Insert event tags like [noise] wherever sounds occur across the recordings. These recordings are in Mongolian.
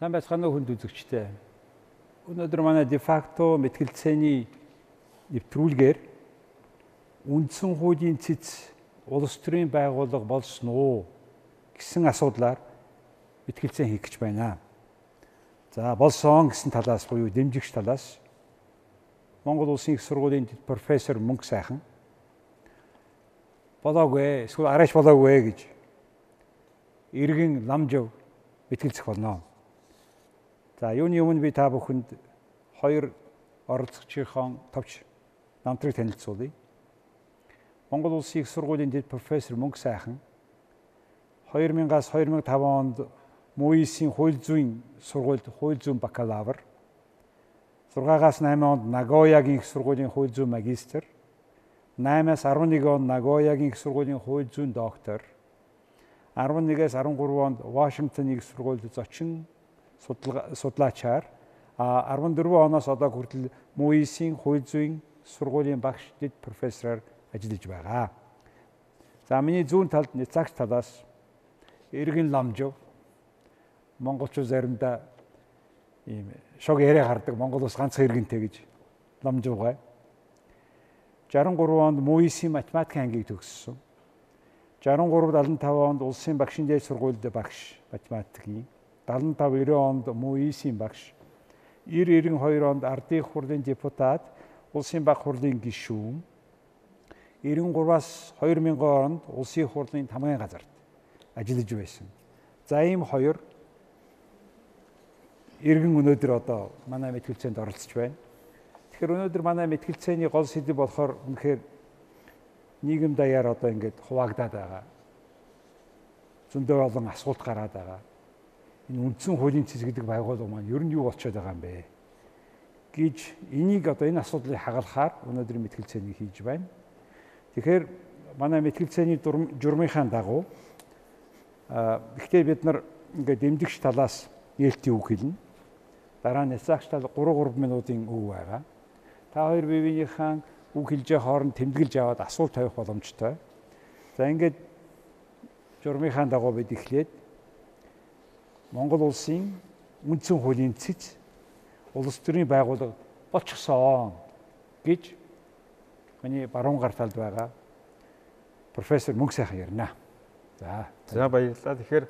Сайн байцгаана уу хүнд үзэгчтэй. Өнөөдөр манай дефакто мэтгэлцээний нэвтрүүлгээр үндсэн хуулийн цэц улс төрийн байгууллага болсон уу гэсэн асуудлаар мэтгэлцээ хийх гэж байна. За болсон гэсэн талаас буюу дэмжигч талаас Монгол Улсын их сургуулийн профессор Мөнх сайхан болоогүй эсвэл арайч болоогүй гэж иргэн ламжив мэтгэлцэх болно. За юуны өмнө би та бүхэнд хоёр оролцогчийн товч намтрыг танилцуулъя. Монгол Улсын их сургуулийн дэд профессор Мөнх сайхан 2000-аас 2005 онд МУИС-ийн хууль зүйн сургуульд хууль зүйн бакалавр 6-аас 8 онд Нагоягийн их сургуулийн хууль зүйн магистр 8-аас 11 онд Нагоягийн их сургуулийн хууль зүйн доктор 11-ээс 13 онд Вашингтоныг их сургуульд зочин судлаачаар а 14 оноос одоо хүртэл МУИС-ийн хууль зүйн сургуулийн багш дэд профессороор ажиллаж байгаа. За миний зүүн талд няцаагч талаас Иргэн Ламжов монголчууд заримдаа ийм шог яриа гардаг Монгол ус ганцхан иргэнтэй гэж Ламжов гай. 63 онд МУИС-ийн математикийн ангийг төгссөн. 63 75 онд улсын багшийн дээд сургуульд багш математикийн 75 90 онд МУИС-ийн багш 90 92 онд ардын хурлын депутат улсын баг хурлын гишүүн 93-аас 2000 онд улсын хурлын тамгын газарт ажиллаж байсан. За ийм хоёр иргэн өнөөдөр одоо манай мэтгэлцээнд оролцож байна. Тэгэхээр өнөөдөр манай мэтгэлцээний гол сэдэв болохоор үнэхээр нийгэм даяар одоо ингээд хуваагдаад байгаа. Зөндөө олон асуулт гараад байгаа энэ үндсэн хуулийн цэс гэдэг байгууллага маань ер нь юу болчиход байгаа юм бэ гэж энийг одоо энэ асуудлыг хагалахаар өнөөдрийн мэтгэлцээнийг хийж байна. Тэгэхээр манай мэтгэлцээний журмынхаа дагуу гэхдээ бид нар ингээд дэмжигч талаас нээлтийн үг хэлнэ. Дараа нь яцаагч тал 3 3 минутын үг байгаа. Та хоёр биенийхэн үг хэлжээ хооронд тэмдэглэж аваад асуулт тавих боломжтой. За ингээд журмынхаа дагуу бид эхлээд Монгол улсын үндсэн хуулийн цэц улс төрийн байгууллага болчихсон гэж миний баруун гар талд байгаа профессор Мөнх сайхан ярина. За. За баярлалаа. Тэгэхээр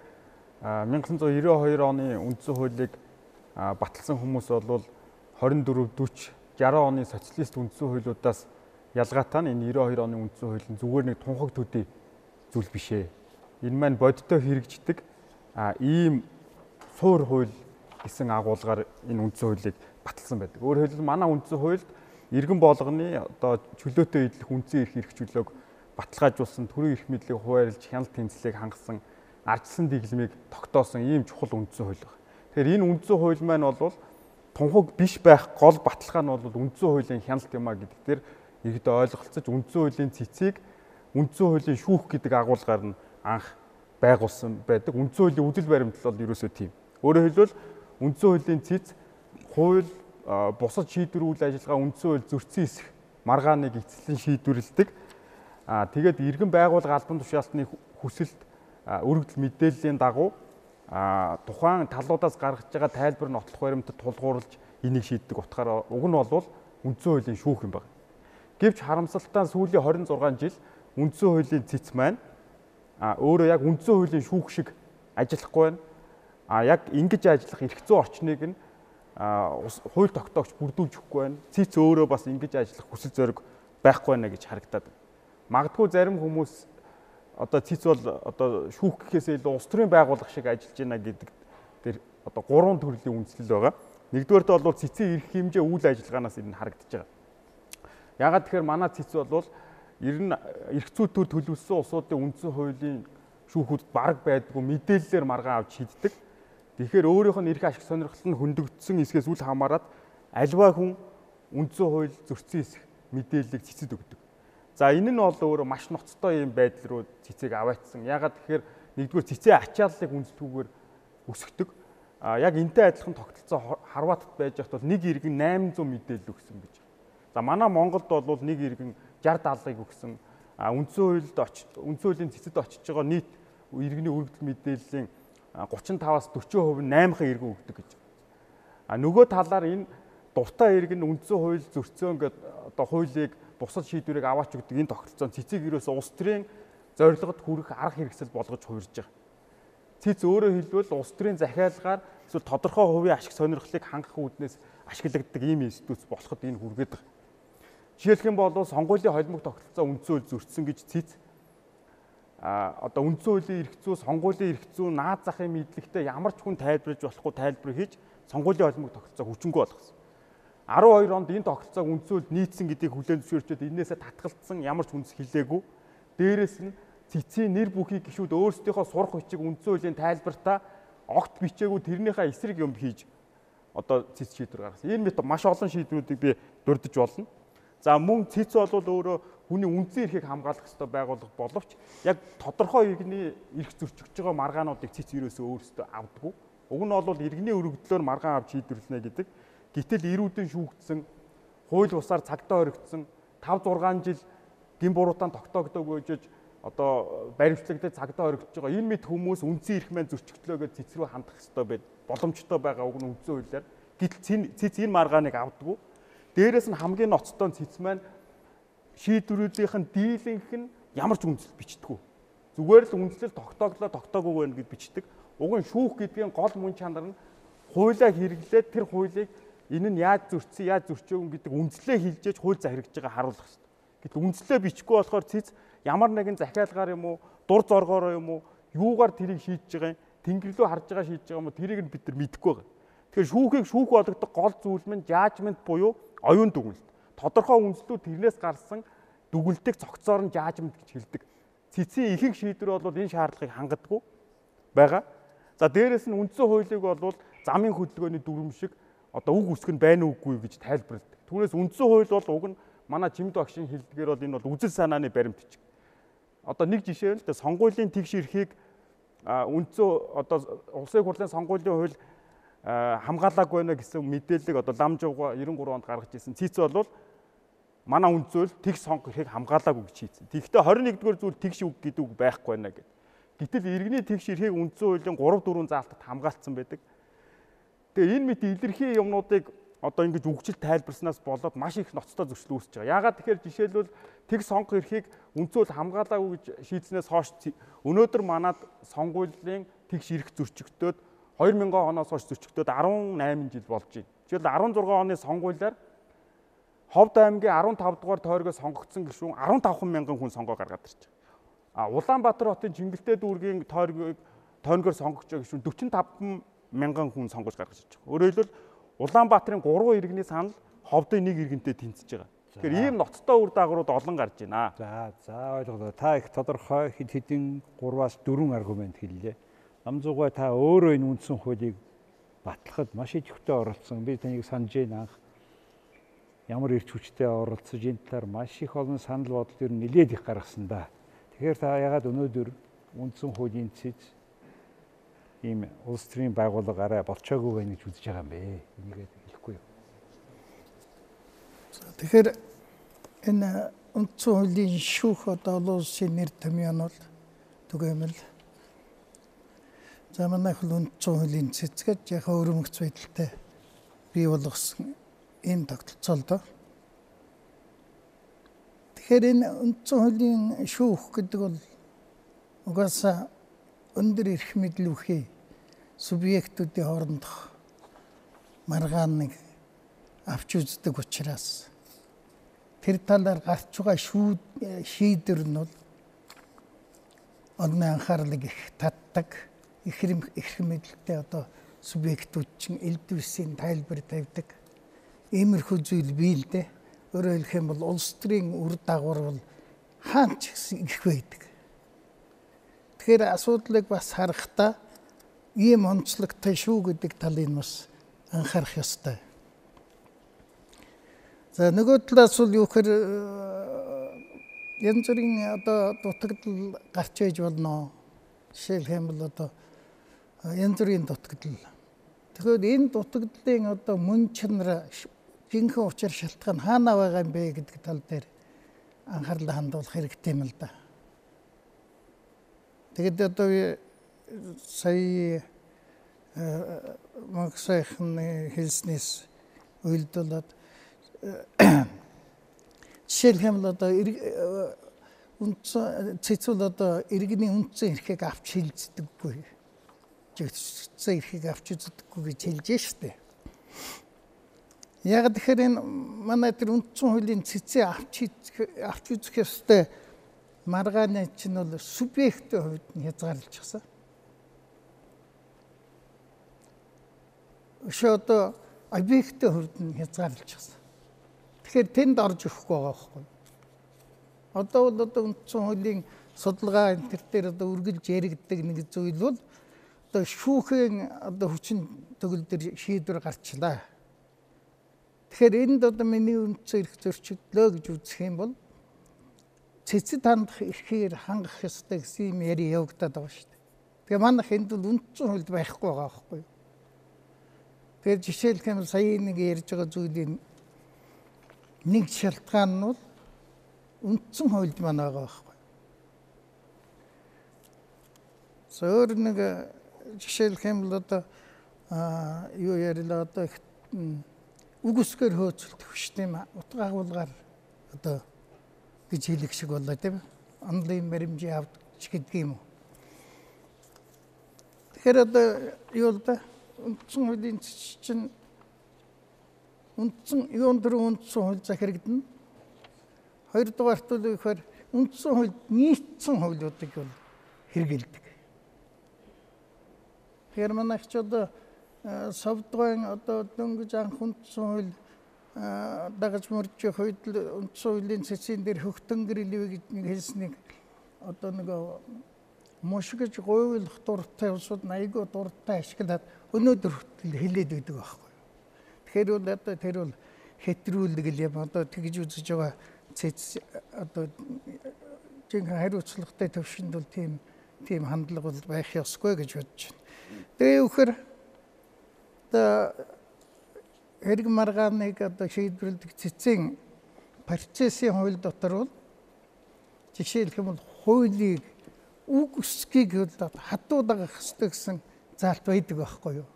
1992 оны үндсэн хуулийг баталсан хүмүүс бол 24 40 60 оны социалист үндсэн хуулиудаас ялгаатай нь энэ 92 оны үндсэн хууль нь зүгээр нэг тунхаг төдий зүйл биш ээ. Энэ маань бодиттой хэрэгждэг ийм суур хууль гэсэн агуулгаар энэ үндсэн хуулийг баталсан байдаг. Өөрөөр хэлбэл манай үндсэн хуульд иргэн болгоны одоо чөлөөтэй идэх үндсэн эрх эрх чөлөөг баталгаажуулсан төрийн эрх мэдлийг хуваарлж хяналт тэнцлийг хангасан ардсан дэглэмийг тогтоосон ийм чухал үндсэн хууль байна. Тэгэхээр энэ үндсэн хууль маань бол тунхаг биш байх гол баталгаа нь бол үндсэн хуулийн хяналт юм а гэдэг дээр иргэдэд ойлголцож үндсэн хуулийн цэцгийг үндсэн хуулийн шүүх гэдэг агуулгаар нь анх байгуулсан байдаг. Үндсэн хуулийн үдэл баримтлал бол ерөөсөө тийм. Өөрөөр хэлбэл үндсэн хуулийн цэц хууль бусад шийдвэр үйл ажиллагаа үндсэн хууль зөрчсөн хэсэг маргааныг эцэслэн шийдвэрлэдэг. Аа тэгээд иргэн байгууллага албан тушаалтны хүсэлт өргөдөл мэдээллийн дагуу тухайн талуудаас гаргаж байгаа тайлбар нотлох баримтад тулгуурлаж энийг шийддэг утгаараа уг нь бол үндсэн хуулийн шүүх юм байна. Гэвч харамсалтай сүүлийн 26 жил үндсэн хуулийн цэц маань өөрөө яг үндсэн хуулийн шүүх шиг ажиллахгүй байна а яг ингэж ажиллах эрх зүйн орчныг нь хууль тогтоогч бүрдүүлж өгөхгүй байна. Цэц өөрөө бас ингэж ажиллах хүсэл зориг байхгүй байна гэж харагдаад. Магадгүй зарим хүмүүс одоо цэц бол одоо шүүх гэхээс илүү улс төрийн байгууллага шиг ажиллаж байна гэдэг тэр одоо гурван төрлийн үндслэл байгаа. Нэгдүгээрт бол цэцийн эрх хэмжээ үйл ажиллагаанаас энэ харагдаж байгаа. Ягаад тэгэхээр манай цэц бол ер нь эрх зүй төр төлөвлөсөн улсуудын үндсэн хуулийн шүүхүүд баг байдгүй мэдээллээр маргаан авч шийддэг. Тэгэхээр өөрийнх нь эрх ашиг сонирхол нь хөндөгдсөн хэсгээс үл хамааран альва хүн үндсэн хууль зөрчсөн хэсэг мэдээллийг цэцэд өгдөг. За энэ нь бол өөрөө маш ноцтой юм байдал руу цэцэг аваачсан. Ягаад тэгэхээр нэгдүгээр цэцээ ачааллыг үндсдгүүгээр өсгдөг. А яг энтэй адилхан тогтолцоо Харватад байж байхад бол нэг иргэн 800 мэдээлэл өгсөн гэж. За манай Монголд бол нэг иргэн 60 70-ыг өгсөн. А үндсэн хуульд очиж үндсэн хуулийн цэцэд очиж байгаа нийт иргэний өргөдөл мэдээллийн 35-аас 40% нь 8хан иргэн өгдөг гэж. А нөгөө талаар энэ дуртай иргэн үндсэн хууль зөрчсөн гэдэг одоо хуулийг бусад шийдвэрийг аваач өгдөг энэ тогтолцоон цэцэг ерөөс улс төрийн зорилгод хүрэх арга хэрэгсэл болгож хуурж байгаа. Цэц өөрөөр хэлбэл улс төрийн захиалгаар эсвэл тодорхой хувийн ашиг сонирхлыг хангах үүднээс ашиглагддаг ийм институт болоход энэ хүргээд байгаа. Жишээлх юм бол сонгуулийн холимог тогтолцоо үндсэн хууль зөрчсөн гэж цэц одоо үндсэн хуулийн эрх зүй, сонгуулийн эрх зүй, наад захын мэдлэгтэй ямар ч хүн тайлбарлаж болохгүй тайлбар хийж сонгуулийн холимог тогтолцоо хүчингү болгосон. 12 онд энэ тогтолцоог үндсэн хууль нийцсэн гэдгийг хүлээн зөвшөөрчөөд энээсээ татгалцсан ямар ч хүнс хэлээгүй. Дээрээс нь цэцгийн нэр бүхий гişүүд өөрсдийнхөө сурах бичиг үндсэн хуулийн тайлбартаа огт бичээгүй тэрнийхээ эсрэг юм хийж одоо цэц шийдвэр гаргасан. Энэ мэт маш олон шийдвэрүүдийг би дурдж болно. За мөн цэц бол өөрөө хүний үндсэн эрхийг хамгаалах ёстой байгууллага боловч яг тодорхой иргэний эрх зөрчигдөж байгаа маргаануудыг цэц ерөөсөө өөрсдөө авдаггүй. Уг нь бол иргэний өргөдлөөр маргаан авч шийдвэрлэнэ гэдэг. Гэтэл ирүүдэн шүүгдсэн, хууль бусаар цагдаа оригдсон 5 6 жил гин буруутаан тогтоогдоогүй гэж одоо баримтлагдаж цагдаа оригдож байгаа. Энэ мэд хүмүүс үндсэн эрх маань зөрчигдлөө гэж цэц рүү хандах ёстой байд. Боломжтой байгаа уг нь үндсэн хуулиар. Гэтэл цэц энэ маргааныг авдаггүй Дээрээс нь хамгийн ноцтой цэц маань шийдвэрүүдийнх нь дийлэнх нь ямар ч үндэслэл бичдэггүй. Зүгээр л үндэслэл тогтооглоо тогтоогүй байна гэд бичдэг. Уг нь шүүх гэдгийн гол мөн чанар нь хуулиа хэрэглээд тэр хуулийг энэ нь яаж зөрчсөн, яаж зөрчөөг гэдэг үндслээ хилжээж хууль захирагч байгаа харуулах хэрэгтэй. Гэтэл үндслээ бичихгүй болохоор цэц ямар нэгэн захиалгаар юм уу, дур зоргоор юм уу, юугаар тэрийг шийдэж байгаа юм, тэнгэрлөө харж байгаа шийдэж байгаа юм уу, тэрийг нь бид нар мэдэхгүй байгаа. Тэгэхээр шүүхийг шүүх болгодог гол зүйл нь жаажмент буюу оюун дүгнэлт. Тодорхой үндслүүд тэрнээс гарсан дүгнэлтийг цогцоор нь жаажмент гэж хэлдэг. Цэцгийн ихэнх шийдвэр бол энэ шаардлагыг хангадаггүй байгаа. За дээрэс нь үндсэн хуулийг бол замын хөдөлгөөний дүрм шиг одоо үг үсгэн байна уугүй гэж тайлбарладаг. Түүнээс үндсэн хууль бол уг нь манай чимд багшийн хэлдгээр бол энэ бол үзэл санааны баримт бичиг. Одоо нэг жишээ нь л сонгуулийн тэгш эрхийг үндсэн одоо улсын хурлын сонгуулийн хууль хамгаалаагүй байна гэсэн мэдээллийг одоо ламжууга 93 онд гаргаж ирсэн. Цэц бол манай үнд зүйл тэгш сонгохыг хамгаалаагүй гэж хийсэн. Тэгэхдээ 21-р зүйл тэгш үг гэдэг үг байхгүй байна гэд. Гэтэл иргэний тэгш эрхийг үндсэн хуулийн 3 4 заалтад хамгаалцсан байдаг. Тэгээ энэ мэт илэрхий юмнуудыг одоо ингэж үгжил тайлбарснаас болоод маш их ноцтой зөрчил үүсэж байгаа. Яагаад тэгэхээр жишээлбэл тэг сонгох эрхийг үндсүүл хамгаалаагүй гэж шийдснээс хойш өнөөдөр манад сонгуулийн тэгш эрх зөрчигдөөд 2000 оноос хойш зөрчигдөөд 18 жил болж байна. Жишээл 16 оны сонгуулиар Ховд аймгийн 15 дугаар тойргоо сонгогдсон гишүүн 15 мянган хүн сонгоо гаргаад ирж байгаа. А Улаанбаатар хотын Чингэлтэй дүүргийн тойргийг тойргоор сонгогч гишүүн 45 мянган хүн сонгож гаргаж ирж байгаа. Өөрөөр хэлбэл Улаанбаатарын 3 иргэний санал Ховдын нэг иргэнтэй тэнцэж байгаа. Тэгэхээр ийм ноцтой үр дагаврууд олон гарч байна. За за ойлголоо. Та их тодорхой хэд хэдэн 3-аас 4 аргумент хэллээ. Намзуугай та өөрөө энэ үндсэн хуулийг батлахад маш идэвхтэй оролцсон. Би таныг санаж байна анх. Ямар ирч хүчтэй оролцож энэ талаар маш их олон санал бодол ер нь нэлээд их гаргасан да. Тэгэхээр та ягаад өнөөдөр үндсэн хуулийн цэц ийм улс төрийн байгууллага арай болчоогүй байх гэж үзэж байгаа юм бэ? Энийгээ хэлэхгүй юу? Тэгэхээр энэ үндсэн хуулийн шүүх одоо улсын нэр томьёо нь бол түгээмэл За манайх л үндсэн хуулийн цэцгэж яхаа өрөмөгц байдалтай бий болгосон энэ тогтолцоол доо. Тэгэхээр энэ үндсэн хуулийн шүүх гэдэг бол угаасаа өндөр эрх мэдэл үхий субъектүүдийн хоорондох маргааныг авч үздэг учраас тэр талаар гарч байгаа шийдвэр нь бол одны анхаарлыг их татдаг их их мэдлэгтэй одоо субъектүүд чинь элдвэсийн тайлбар тавьдаг. Иймэрхүү зүйл бий л дээ. Өөрөөр хэлэх юм бол улс төрийн үр дагавар бол хаач гэсэн их байдаг. Тэгэхээр асуудлыг бас харахтаа ийм онцлогтой шүү гэдэг талыг бас анхаарах ёстой. За нөгөө талаас бол юу гэхээр янз бүрийн одоо дутагдал гарч ээж болно. Жишээлх юм бол одоо янз бүрийн дутагдал. Тэгэхээр энэ дутагдлын одоо мөн чанар жинхэнэ учир шалтгаан хаана байгаа юм бэ гэдэг тал дээр анхаарлаа хандуулах хэрэгтэй юм л да. Тэгэд одоо сая магсайхны хэлснээс уйлдуулаад жишээлх юм л одоо үндсэн цэцүүл одоо иргэний үндсэн эрхийг авч хилцдэггүй. Жигдсэн эрхийг авч үздэггүй гэж хэлж штэ. Яг тэгэхээр энэ манай тэр үндсэн хуулийн цэцээ авч авч үзэх ёстой маргааны чинь бол субъектийн хувьд нь хязгаарлалчихсан. Өшөө одоо объектийн хувьд нь хязгаарлалчихсан. Тэгэхээр тэнд орж өгөхгүй байгаа байхгүй. Одоо бол одоо үндсэн хуулийн судалгаа энэ төр дээр одоо үргэлж яригддаг нэг зүйл бол одоо шүүхийн одоо хүчин төгөл дээр шийдвэр гарчлаа. Тэгэхээр энд одоо миний үндсэн эрх зөрчигдлөө гэж үзэх юм бол цэцэд хандах эрхээр хангах ёстой гэсэн юм яри явагдаад байгаа шүү дээ. Тэгээ манайх энд бол үндсэн хуульд байхгүй байгаа байхгүй юу? Тэгэхээр жишээлх юм сая нэг ярьж байгаа зүйлийн нэг шалтгаан нь бол үндсэн хуульд маань байгаа байхгүй. Зөөр нэг жишээлх юм бол одоо юу ярилаа одоо үг өсгөр хөөцөлдөх биш тийм утга агуулгаар одоо гэж хэлэх шиг болоо тийм онлайн баримжийн авч гэдэг юм уу. Тэгэхээр одоо юу л да үндсэн хуулийн чинь үндсэн юун дээр үндсэн хууль за хэрэгдэнэ. Хоёрдугаарт бол ихээр үндсэн хуульд нийцсэн хуулиудыг бол хэрэгэлдэг. Тэгэхээр манайх ч одоо совдгойн одоо дөнгөж анх үндсэн хууль дагаж мөрж хойд үндсэн хуулийн цэцгийн дээр хөгтөнгөр илвэ гэж нэг хэлснийг одоо нэг мушгиж гуйлах дуртай усууд айгүй дуртай ашиглаад өнөөдөр хүртэл хилээд өгдөг байхгүй. Тэгэхээр бол одоо тэр бол хэтрүүлэг л юм одоо тэгж үзэж байгаа цэц одоо жинхэнэ хариуцлагатай төвшөнд бол тийм тийм хандлага бол байх ёсгүй гэж бодож байна. Тэгээ үхэр одоо хэрэг маргааныг одоо шийдвэрлэдэг цэцэн процессын хууль дотор бол жишээлх юм бол хуулийг үг өсгийг хатуудагах хэрэгтэй гэсэн заалт байдаг байхгүй юу.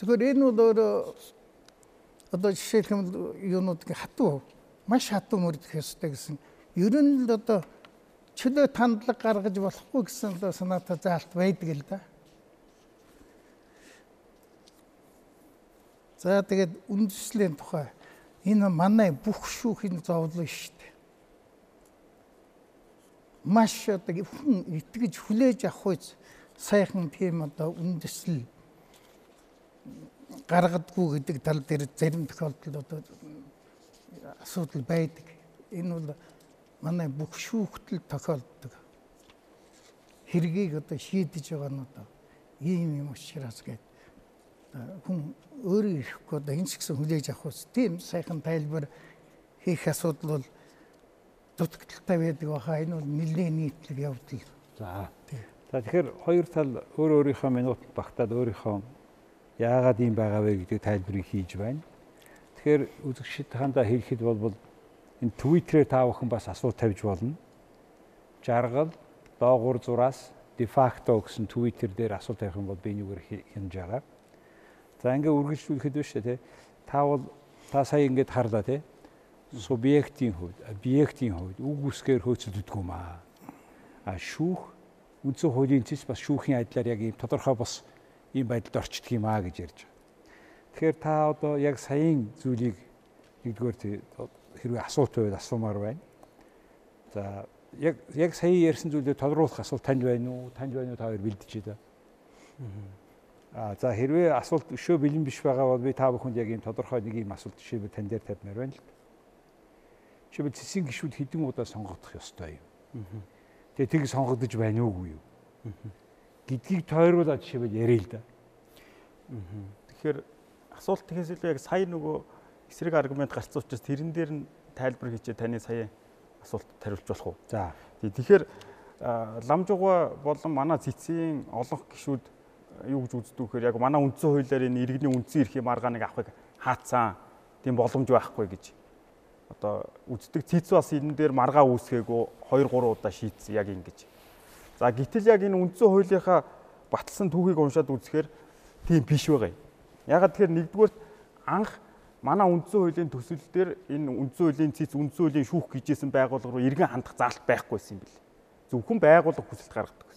Тэгэхээр энэ бол өөрөө одоо жишээлх юм бол юунуудыг хатуу маш хатуу мөрдөх ёстой гэсэн ер нь л одоо чөлөө тандлага гаргаж болохгүй гэсэн одоо санаатай заалт байдаг л да. За тэгээд үндэслийн тухай энэ манай бүх шүүхийн зовлон шүү дээ. Маш одоо хүн итгэж хүлээж авах үз сайхан тийм одоо үндэслэл гаргадгүй гэдэг тал дээр зарим тохиолдолд одоо асуудал байдаг. Энэ бол манай бүх шүүхтэл тохиолддог. Хэргийг одоо шийдэж байгаа нь одоо ийм юм учраас гэдэг хүн өөрөө ирэхгүй одоо энэ ч гэсэн хүлээж авах ус тийм сайхан тайлбар хийх асуудал бол дутагдaltaй байдаг баха энэ бол нэлээд нийтлэг явдал. За. За тэгэхээр хоёр тал өөр өөрийнхөө минут багтаад өөрийнхөө яагаад ийм байгаа вэ гэдэг тайлбарыг хийж байна. Тэгэхээр үзэгчид хандаа хэлэхэд бол энэ Twitter-ээр та бүхэн бас асуулт тавьж болно. Жаргал доогуур зураас дефакто гэсэн Twitter дээр асуулт тавих юм бол би нүгээр хянаж байгаа. За ингээ үргэлжлүүлэхэд биш те. Та бол та сая ингээд харлаа те. Субъектийн хувьд, объектийн хувьд үг үсгээр хөөцөлдөг юм аа. А шүүх үндсэн хуулийн цэс бас шүүхийн адилаар яг ийм тодорхой бос ийм байдалд орчдөг юм аа гэж ярьж байгаа. Тэгэхээр та одоо яг саяын зүйлийг нэгдүгээр хэрвээ асуулт байвал асуумаар байна. За яг яг сая ярьсан зүйлээ тодруулах асуулт танд байна уу? Танд байна уу? Та хоёр бэлдэж байна. А за хэрвээ асуулт өшөө бэлэн биш байгаа бол би та бүхэнд яг ийм тодорхой нэг ийм асуулт жишээ тань дээр тавьмаар байна л. Жишээ цэсийн гişүүд хэдэн удаа сонгогдох ёстой юм. Тэгээ тийг сонгогдож байна уугүй юу? гэдгийг тойруулаад жишээ яриа л да. Тэгэхээр асуулт тэгэхээс илүү яг сая нөгөө эсрэг аргумент гарсан учраас тэрэн дээр нь тайлбар хийчээ таны сая асуулт тариулж болох уу? За. Тэгэхээр ламжууга болон манай цэцгийн олонх гişүүд юу гэж үздэг вэхээр яг манай үндсэн хуулиар энэ иргэний үндсэн эрхийн маргааныг авахыг хаацсан тийм боломж байхгүй гэж одоо үздэг цэц бас энэ дээр маргаа үүсгээгөө 2 3 удаа шийдсэн яг ингэж. За гэтэл яг энэ үндсэн хуулийнхаа батлсан түүхийг уншаад үзэхээр тийм биш байгаа юм. Ягаад тэгэхээр нэгдүгээр анх манай үндсэн хуулийн төсөл дээр энэ үндсэн хуулийн цэц үндсэн хуулийн шүүх гэжсэн байгууллага руу иргэн хандах заалт байхгүйсэн юм бэл. Зөвхөн байгууллага хүсэлт гаргадаг.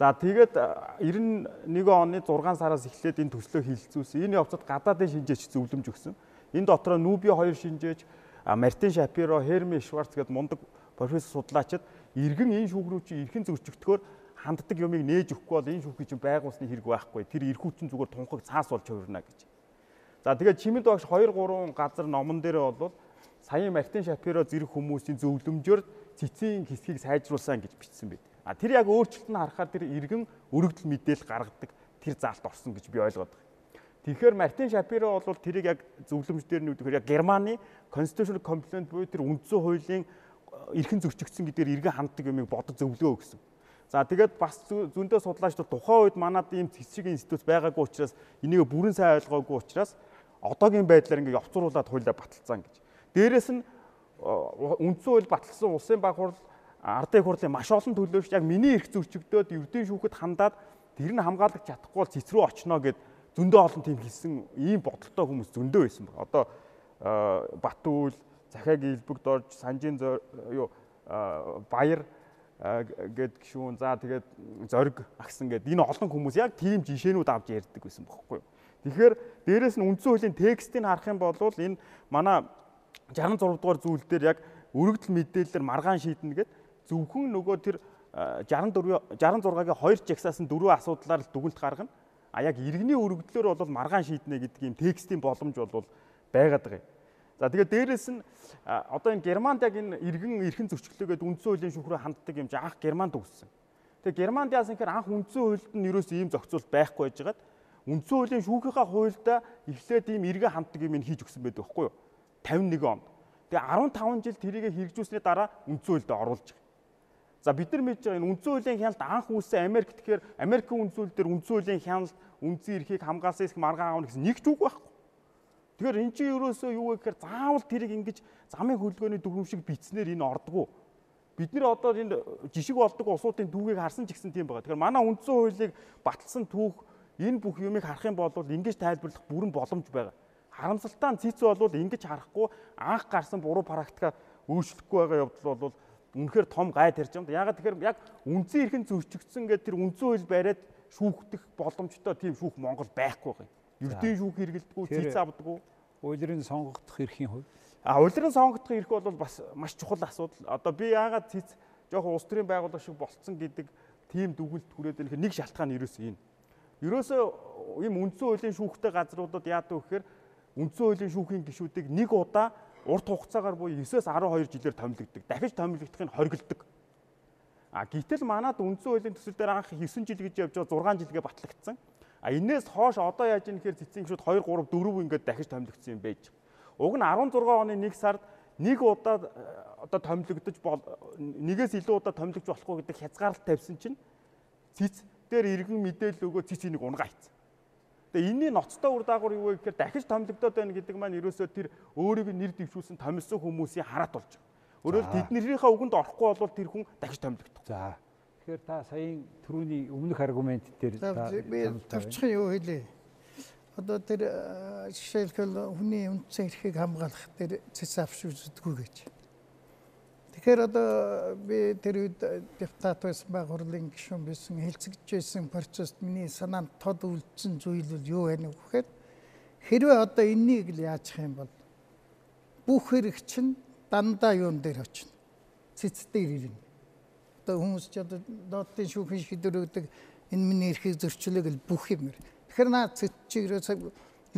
За тэгээд 91 оны 6 сараас эхлээд энэ төслөө хилцүүлсэн. Энэ явцад гадаадын шинжээч зөвлөмж өгсөн. Энэ дотроо Нүби хоёр шинжээч Мартин Шапиро, Херми Шварц гэдэг мундаг профессор судлаачид иргэн энэ шүүх рүү чи эрхэн зөрчигдөхөөр ханддаг юмыг нээж өгөхгүй бол энэ шүүхийг чинь байгуулсны хэрэг байхгүй. Тэр эрхүүчин зүгээр тунхаг цаас болж хувирна гэж. За тэгээд чимэд багш 2 3 газар номон дээр бол саяын Мартин Шапиро зэрэг хүмүүсийн зөвлөмжөөр цэцгийн хэсгийг сайжруулсан гэж бичсэн байд. А тэр яг өөрчлөлт нь харахаар тэр иргэн өргөдөл мэдээлэл гаргадаг тэр заалт орсон гэж би ойлгоод байна. Тэгэхээр Мартин Шапиро бол тэрийг яг зөвлөмж дээр нь үгээр яг Германы constitutional complaint буюу тэр үндсэн хуулийн эрхэн зөрчигдсөн гэдгээр иргэн ханддаг юмыг бодож зөвлөгөө өгсөн. За тэгээд бас зөндөө судлаачдад тухайн үед манад ийм цэцэг институт байгаагүй учраас энийг бүрэн сайн ойлгоогүй учраас одоогийн байдлаар ингээ явцруулаад хуулиа баталсан гэж. Дээрээс нь үндсэн хууль баталсан улсын баг хурл ардын хурлын маш олон төлөөлөгч яг миний эрх зөрчигдөөд ердийн шүүхэд хандаад тэр нь хамгаалагч чадахгүй бол цэц рүү очно гэд зөндөө олон тийм хэлсэн ийм бодолтой хүмүүс зөндөө байсан баг. Одоо Батүл, Захагийн Илбэг дорж, Санжийн юу Баяр гэд гişүүн за тэгээд зориг агсан гэд энэ олон хүмүүс яг тийм жишээнүүд авч ярьдаг байсан бохоггүй. Тэгэхээр дээрэс нь үндсэн хуулийн текстийг харах юм бол энэ манай 66 дугаар зүйл дээр яг өргөдөл мэдээлэлээр маргаан шийднэ гэд зөвхөн нөгөө тэр 64 66-гийн 2 жагсаас нь дөрвөн асуудлаар л дүгнэлт гаргана. А яг иргэний өргөдлөөр бол маргаан шийднэ гэдэг юм текстийн боломж бол байгаад байгаа юм. За тэгээд дээрэс нь одоо энэ Германд яг энэ иргэн эрхэн зөрчилдөөгээд үндсэн хуулийн шүүх рүү ханддаг юм чи анх Германд үгссэн. Тэгээд Германд яасан гэхээр анх үндсэн хуульд нь юуроос ийм зохицуулт байхгүй байжгаад үндсэн хуулийн шүүхийнхаа хуульдаа эхлээд ийм эргэн ханддаг юм хийж өгсөн байдаг байхгүй юу? 51 онд. Тэгээ 15 жил тэрийг хэрэгжүүлсний дараа үндсэн хуульд оруулж. За бид нар мэдж байгаа энэ үндсэн хуулийн хяналт анх үүссэн Америк тэгэхээр Америкийн хууль дээр үндсэн хуулийн хяналт үндсэн эрхийг хамгаалсан эсэх маргаан аавна гэсэн нэг ч үг байхгүй. Тэгэхээр эн чинь ерөөсөө юу вэ гэхээр заавал тэрийг ингэж замын хөдөлгөөний дүрм шиг битснээр энэ ордгоо. Бид нэр одоо энэ жишг болдог улсуудын түүхийг харсан ч гэсэн тийм байгаа. Тэгэхээр манай үндсэн хуулийг баталсан түүх энэ бүх юмыг харах юм бол ингэж тайлбарлах бүрэн боломж байгаа. Харамсалтай нь цэц бол ингэж харахгүй анх гарсан буруу практика өөрчлөхгүй байгаа явдал бол үнэхээр том гай тарьж байгаа. Ягаад тэгэхээр яг үндсэн эрхэн зөрчигдсөн гэдэг тэр үндсэн хууль бариад шүүхтэх боломжтой тийм шүүх Монгол байхгүй байгаа юм. Ердийн шүүх хэрэгэлдэггүй, цэц авдаггүй. Улирын сонгогдох эрхийн хувь. А улирын сонгогдох эрх бол бас маш чухал асуудал. Одоо би яагаад цэц жоохон улс төрийн байгууллага шиг болцсон гэдэг тийм дүгнэлт хүрээд ирэх нэг шалтгаан ерөөсөө энэ. Ерөөсөө ийм үндсэн хуулийн шүүхтэй газруудад яадаг вэ гэхээр үндсэн хуулийн шүүхийн гишүүдийг нэг удаа урт хугацаагаар буюу 9-өөс 12 жилээр томилогддог. Дахиж томилогдохыг хориглдог. А гэтэл манад үндсэн хуулийн төсөл дээр анх 9 жил гэж явж байгаа 6 жилгээ батлагдсан. А энээс хоош одоо яаж ийм гэхээр цэцэн гişүүд 2 3 4 ингээд дахиж томилогдсон юм байж. Уг нь 16 оны 1 сард нэг удаа э, одоо томилогдож бол нэгээс илүү удаа томилогдож болохгүй гэдэг хязгаарлалт тавьсан чинь цэц дээр иргэн мэдээлэл өгөө цэц энийг унгаа хийцэн. Тэгээ энэний ноцтой үр дагавар юу вэ гэхээр дахиж томилогдоод байна гэдэг маань ерөөсөө тэр өөрийг нэр дэвшүүлсэн томилсон хүмүүсийн хараат болж байгаа. Өөрөөр тэднэрийнхээ үгэнд орохгүй бол тэр хүн дахиж томилогдох. За Тэгэхээр та саяын түрүүний өмнөх аргумент дээр би тавчхан юу хэлээ. Одоо тэр жишээлбэл хүний үндсэн эрхийг хамгаалах тэр цэц авшигддаггүй гэж. Тэгэхээр одоо би тэр үед депутат байсан баг хурлын гишүүн байсан хэлцэгдэж байсан процесс миний санаанд тод үлдсэн зүйл бол юу вэ гэхээр хэрвээ одоо энэнийг л яачих юм бол бүх хэрэг чинь дандаа юун дээр очино. Цэц дээр ирнэ одоо хүмүүс ч одоо доотлын шүүхийн шийдвэр өгдөг энэ миний эрхийг зөрчлөө гэл бүх юм. Тэгэхээр наа цэцчигрээс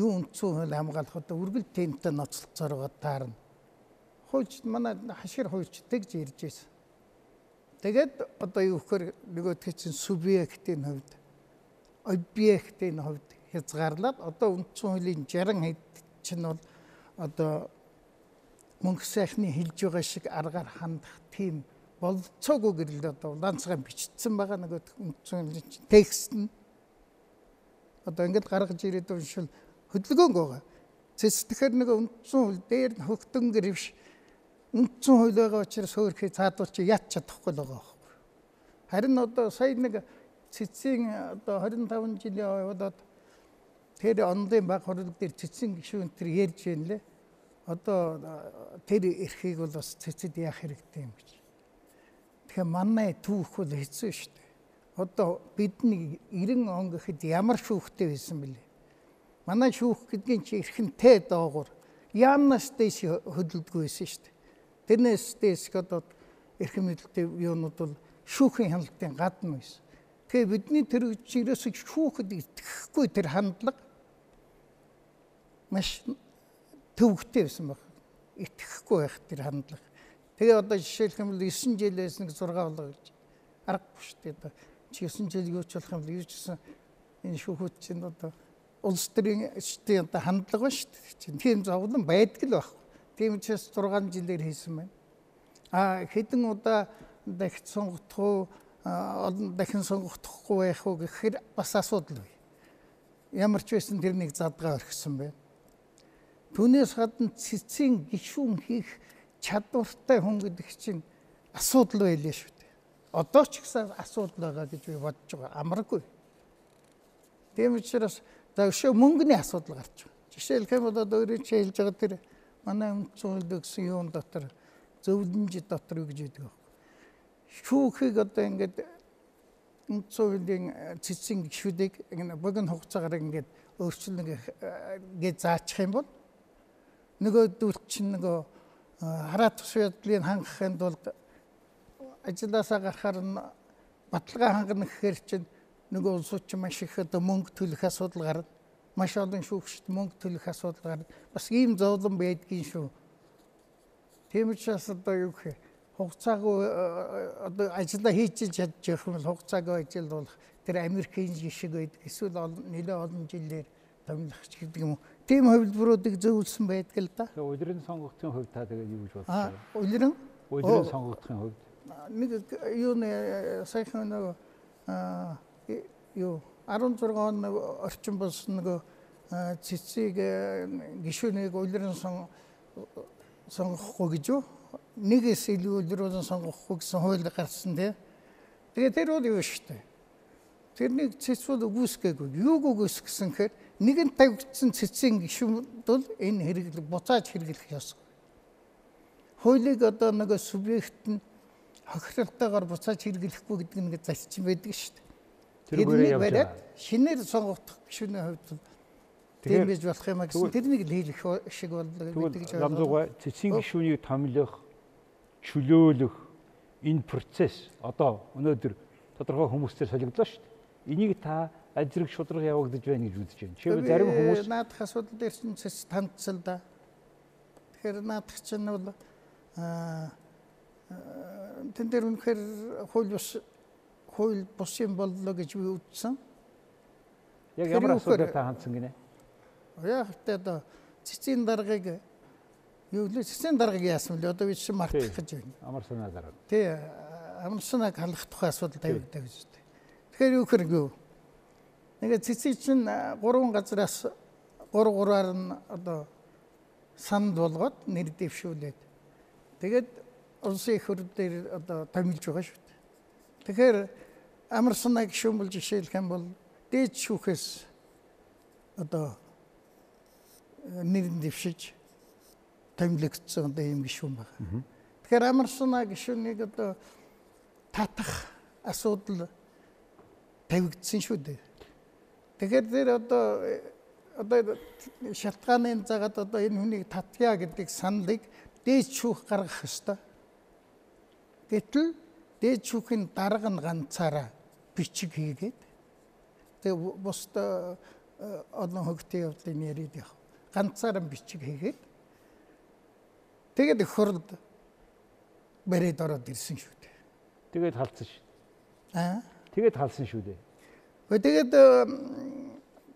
юу үндсэн хууль хамгаалах одоо үргэлж тэмтэй ноцлцоор байгаа таарна. Хууч манай хашир хуульч тэгж ирж байсан. Тэгээд одоо юу гэхээр нөгөө чинь субъектийн хувьд объектийн хувьд хязгаарлаад одоо үндсэн хуулийн 60 хэд чинь бол одоо мөнгө сайхны хэлж байгаа шиг аргаар хандах тийм болцоогүй гэрэл одоо ганцхан бичсэн байгаа нэг үндсэн текст нь одоо ингээд гаргаж ирээд уншвал хөдөлгөөнг байгаа. Цэс тэгэхээр нэг үндсэн хууль дээр хөгтөн гэрвш үндсэн хууль байгаа учраас хөөрхий цаадуулч яд чадахгүй л байгаа байхгүй. Харин одоо сая нэг цэцгийн одоо 25 жилийн яваад тэр онлын баг хурлаг дээр цэцгийн гишүүн тэр ярьж байна лээ. Одоо тэр эрхийг бол бас цэцэд яах хэрэгтэй юм гэж. Тэгэхээр манай түүх бол хэцүү шүү дээ. Одоо бидний 90 он гэхэд ямар шүүхтэй байсан бэлээ. Манай шүүх гэдгийн чи эрхэнтэй доогуур яамнаас дэш хөдөлдөггүй байсан шүү дээ. Тэрнээс дэш одоо эрхэм мэдэлтэй юунууд бол шүүхийн хяналтын гадна байсан. Тэгээ бидний тэр чирээс шүүхэд итгэхгүй тэр хандлага маш төвөгтэй байсан баг. Итгэхгүй байх тэр хандлага. Тэгээ одоо жишээлх юм бол 9 жилээс нэг 6 болоо гэж аргагүй шүү дээ. Чи 9 жил юу ч болох юм бол юу ч гэсэн энэ шүүхүүд чинь одоо улс төрийн одоо хандлага ба шүү дээ. Тийм зовлон байдаг л байхгүй. Тийм учраас 6 жилээр хийсэн байна. А хэдэн удаа дахиж сонгогдох уу олон дахин сонгогдохгүй байх уу гэхээр бас асуудал бай. Ямар ч байсан тэрнийг задгаа орхисон байна. Түүнээс гадна цэцгийн гişүүн хийх чадвартай хүн гэдэг чинь асуудал байлээ шүү дээ. Одоо ч гэсэн асуудал байгаа гэж би бодож байгаа. Амаргүй. Тийм учраас за өшөө мөнгөний асуудал гарч байгаа. Жишээлх юм бол одоо өөрөө чи хэлж байгаа тэр манай өмцөн үйлдэ гэсэн юун дотор зөвлөмж дотор гэж яддаг вэ? Шүүхийг одоо ингээд өмцөн үйлдийн цэцгийн гişүүдийг богино хугацаагаар ингээд өөрчлөн гэж заачих юм бол нөгөөдөл чинь нөгөө хараат тус байдлыг хангахын тулд ажилласаа гарахаар баталгаа хангана гэхээр чинь нөгөө улсууд чинь маш их одоо мөнгө төлөх асуудал гарна. Маш олон шүүгчд мөнгө төлөх асуудал гарна. Бас ийм зовлон байдгийн шүү. Тийм учраас одоо юу гэх хугацаагүй одоо ажиллаа хийж чадж явах юм бол хугацаагүй ажил болох тэр Америкийн жишг байдаг. Эсвэл нэлээд олон жилээр томилох ч гэдэг юм уу. Тийм хувилбаруудыг зөвлөсөн байдаг л да. Улирын сонгогдохын хувьд та тэгээд юу гэж бодож байна? улиран Улирын сонгогдохын хувьд нэг юу нэ саяхан нэг аа юу 16 он орчин болсон нэг цэцгийг гişүнийг улиран сон сонгохгүй гэж юу? Нэгээс илүү улиран сонгохгүй гэсэн хууль гарсан тий. Тэгээ тэр бол юу дээ. Тэрнийг цэцүүд үгүйсгээгүй. Юуг үгүйсгэсэн гэхээр нэгэн тавигдсан цэцгийн гişүнд бол энэ хэрэглэг буцааж хэрэглэх ёсгүй. Хуулийг одоо нэг субъект нь хохиролтойгоор буцааж хэрэглэхгүй гэдэг нэг зарчим байдаг шүү дээ. тэргээрээ явж байгаа. шинээр сонгогдох гişүний хувьд тийм байж болох юм а гэсэн тэрнийг л хийх шиг болдог гэдэг гэж Тэгвэл Ламзуугай цэцгийн гişүүнийг томилох, чөлөөлөх энэ процесс одоо өнөөдөр тодорхой хүмүүстээр солигдлоо шүү дээ. Энийг та аль зэрэг шудраг явагдаж байна гэж үзэж байна. Жишээлбэл зарим хүмүүс наадах асуудал дээр чинь цэц тандцал да. Тэгэхээр наадах чинь бол аа тэн дээр үнэхээр хууль бус хууль бус юм боллоо гэж би үзсэн. яг ямар асуудал та хандсан гинэ? Яг одоо цэцгийн даргаыг юу лээ цэцгийн даргаыг яасан бэ? Одоо би чинь мартах гэж байна. Амар санаа дараа. Тий амарснаг халах тухай асуудал тавигддаг гэж байна. Тэгэхээр юу хэрэг юу? Нэг цэцэг чинь гурван газраас гур гураар нь одоо санд болгоод нэр дэвшүүлээд тэгээд улсын их хурд дээр одоо томилж байгаа шүү дээ. Тэгэхээр амарснаг шүүмэл жишээлх юм бол дээд шүүхээс одоо э, нэр дэвшиж томилогдсон одоо юм гişүүн байна. Тэгэхээр амарсна гişүнийг одоо татах асуудал тавигдсан шүү дээ. Тэгэхээр тэр одоо э, одоо шалтгааны загаад одоо энэ хүнийг татъя гэдэг саналыг дээд шүүх гаргах ёстой. Гэтэл дээд шүүхийн дарга нь ганцаараа бичиг хийгээд тэгээ бус олон хөгтийн явдлын яриад явах. Ганцаараа бичиг хийгээд тэгээд хурлд барээд ороод ирсэн шүү дээ. Тэгээд халдсан шүү. Аа. Тэгээд халсан шүү дээ. Тэгээд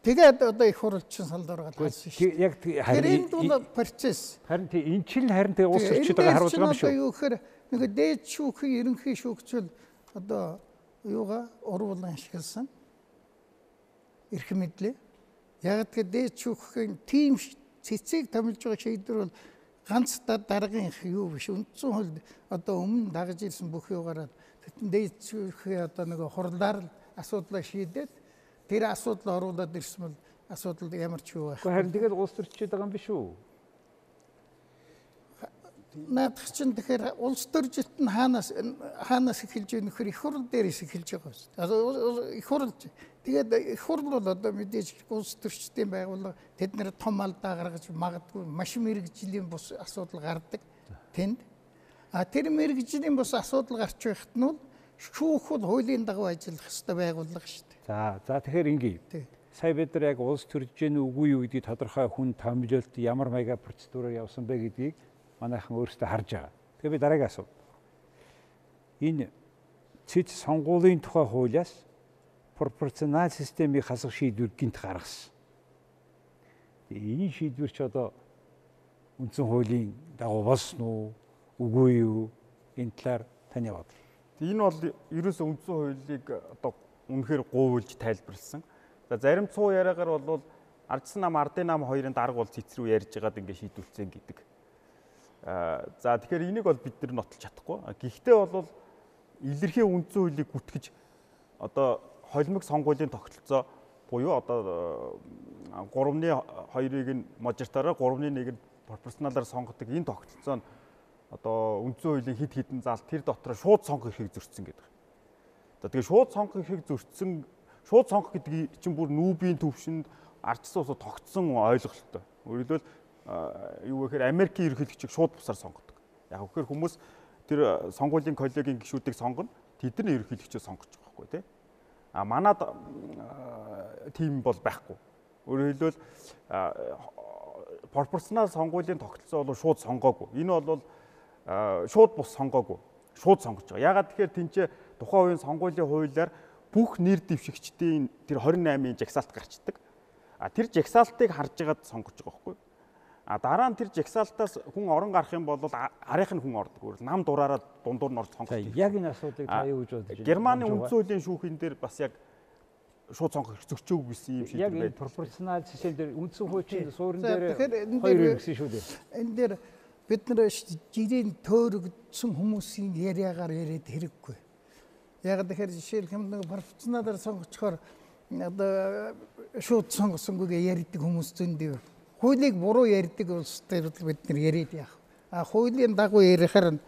тэгээд одоо их хурлчин салд ороод халсан шүү. яг харин бол процесс. харин тий эн чинь харин тэг орчид энэ байгаа харуулж байгаа юм одоо шүү. юу гэхээр нэг дээд шүүхийн ерөнхий шүүгчл одоо юугаа урвуулан ашигласан. Ирэх мэдлээ. Яг тэгээ дээд шүүхийн тим ш- цэцгийг томилж байгаа шийдвэр бол ганц та даргын юу биш. Үндсэн хууль одоо өмнө дагаж ирсэн бүх юугаараа Тэгтэн дээдсийнхээ одоо нэг хурлаар л асуудлаа шийдээд тэр асуудал оруулаад ирсэн бол асуудал ямар ч юу байх. Гэхдээ харин тэгэл улс төрчид байгаа юм биш үү? Наадах чинь тэгэхээр улс төржилт нь хаанаас хаанаас эхэлж байгаа нөхөр их хурл дээрээс эхэлж байгаа дээ. Их хурл тэгээд их хурл бол одоо мэдээж улс төрчдийн байгууллага тэд нэр том алдаа гаргаж магадгүй маш мэрэгжлийн бус асуудал гардаг тэнд. А тэр мэрэгжлийн бус асуудал гарч байхад нь шүүх бол хуулийн дагуу ажиллах ёстой байгууллага шүү дээ. За за тэгэхээр ингийн. Сая бид нар яг улс төрж гэнэ үгүй юу гэдгийг тодорхой хүн томилолт ямар маяга процедураар явсан бэ гэдгийг манайхан өөрсдөө харж байгаа. Тэгээ би дараагийн асуу. Энэ цэц сонгуулийн тухай хуулиас пропорционал системийг хасах шийдвэр гинт гаргасан. Энэ шийдвэр ч одоо үндсэн хуулийн дагуу болсон уу, үгүй юу? Энэ талаар таны бодол. Энэ бол ерөөсөө үндсэн хуулийг одоо үнэхээр гуйлж тайлбарлсан. За зарим цуу яриагаар бол ардсан нам ардын нам хоёрын дарга бол цэцрүү ярьж байгаад ингэ шийдүүлсэн гэдэг. Аа за тэгэхээр энийг бол бид нар нотолж чадахгүй. Гэхдээ бол илэрхий үндсэн хуулийг гүтгэж одоо холимог сонгуулийн тогтолцоо буюу одоо 3-ны 2-ыг нь мажоритараар 3-ны 1-ийг пропорционалаар сонгодог энэ тогтолцоо нь одоо үндсэн хуулийн хид хідэн зал тэр дотор шууд сонгох эрхийг зөрчсөн гэдэг. За тэгээ шууд сонгох эрхийг зөрчсөн шууд сонгох гэдэг чинь бүр нүүбийн төвшөнд ардчсан усад тогтсон ойлголттой. Өөрөлдвөл юу гэхээр Америкийн ерөнхийлөгчийг шууд бусаар сонгодог. Яг гэхээр хүмүүс тэр сонгуулийн коллегийн гишүүдийг сонгоно. Тэдний ерөнхийлөгчөө сонгож байгаа байхгүй тий. А манад тим бол байхгүй. Өөрөөр хэлбэл пропорционал сонгуулийн тогтолцоо бол шууд сонгоогүй. Энэ бол шууд бус сонгоогүй. Шууд сонгож байгаа. Ягаад тэгэхээр тэнцээ тухайн үеийн сонгуулийн хуулиар бүх нэр дэвшигчдийн тэр 28-ын жагсаалт гарчдаг. А тэр жагсаалтыг харж байгаад сонгож байгаа байхгүй. А дараа нь тэр жагсаалтаас хүн орон гарах юм бол арийнх нь хүн ордог. Өөр нам дураараа дундуур нь орж сонгох. Яг энэ асуудлыг та юу гэж бодож байна? Германы үндсэн хуулийн шүүхийн дээр бас яг шууд сонгох зөрчөөг гэсэн юм шиг байна. Яг энэ пропорционал систем дээр үндсэн хуучин суурин дээр хоёр гэсэн шүү дээ. Энэ дээр бид нар жирийн төөрөгдсөн хүмүүсийн яриагаар яриад хэрэггүй. Яг тэгэхээр жишээлх юм нэг пропорционалаар сонгочхоор одоо шууд сонгосонгүйгээ ярьдаг хүмүүс зөндөө хуулийг буруу ярьдаг улс дээр бид нар яриад яах. А хуулийн дагуу ярихаар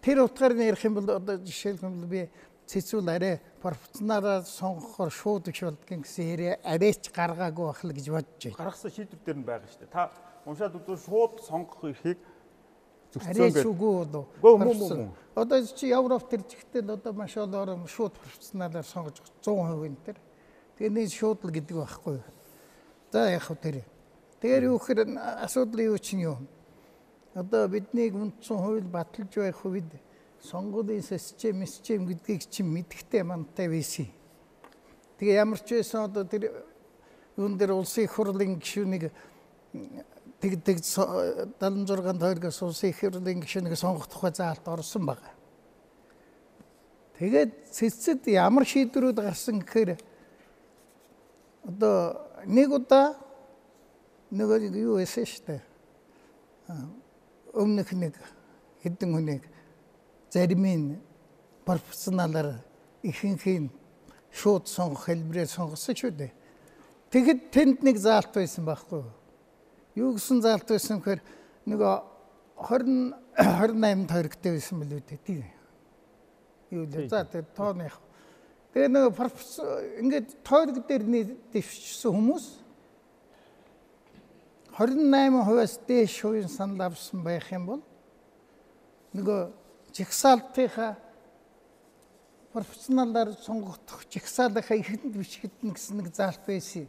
тэр утгаар нь ярих юм бол одоо жишээлбэл би цэцүүл арай пропорционалаар сонгохоор шууд их болдгийн гэсэн яриа арайч гаргаагүй байх л гэж бодож байна. Гаргасан шийдвэр дээр нь байгаа шүү дээ. Та уншаад үзвэл шууд сонгох эрхийг зөвцөн гэж. Арайч үгүй болов. Одоо чи Европ төр жигтэл одоо маш олоор шууд пропорционалаар сонгож 100% энэ төр. Тэгээ нэг шууд л гэдэг байхгүй. За яг хөө тэр. Тэгэхээр юу гэхээр асуудал юу чинь юу? Одоо биднийг үндсэн хууль баталж байх үед сонгуулийн систем, систем гэдгийг чинь мэдхтэй мантай байсан. Тэгээ ямар ч байсан одоо тэр юун дээр улсын хурлын гишүүнийг тэгдэг 76 тойргоос улсын хурлын гишүүнийг сонгох тухай заалт орсон байна. Тэгээд цэцэд ямар шийдвэрүүд гарсан гэхээр одоо нэг удаа нөгөө юу эсэ штэ. Өмнөх нэг хэдэн хүнийг заримын пропорционалаар ихэнхийн шууд сонгох хэлбэрээр сонгосон шүү дээ. Тэгэхэд тэнд нэг заалт байсан байхгүй юу? Юу гэсэн заалт байсан гэхээр нөгөө 20 28 тойрогтой байсан билүү дээ. Тийм. Юу л за тэр тооных. Тэгээ нөгөө ингээд тойрог дээр дэвшсэн хүмүүс 28%-аас дээш хувийн санал авсан байх юм бол нөгөө жигсаалтынхаа профессионалаар сонгогдох жигсаалынхаа ихэнд бичгэдэн гэсэн нэг заалт байсан.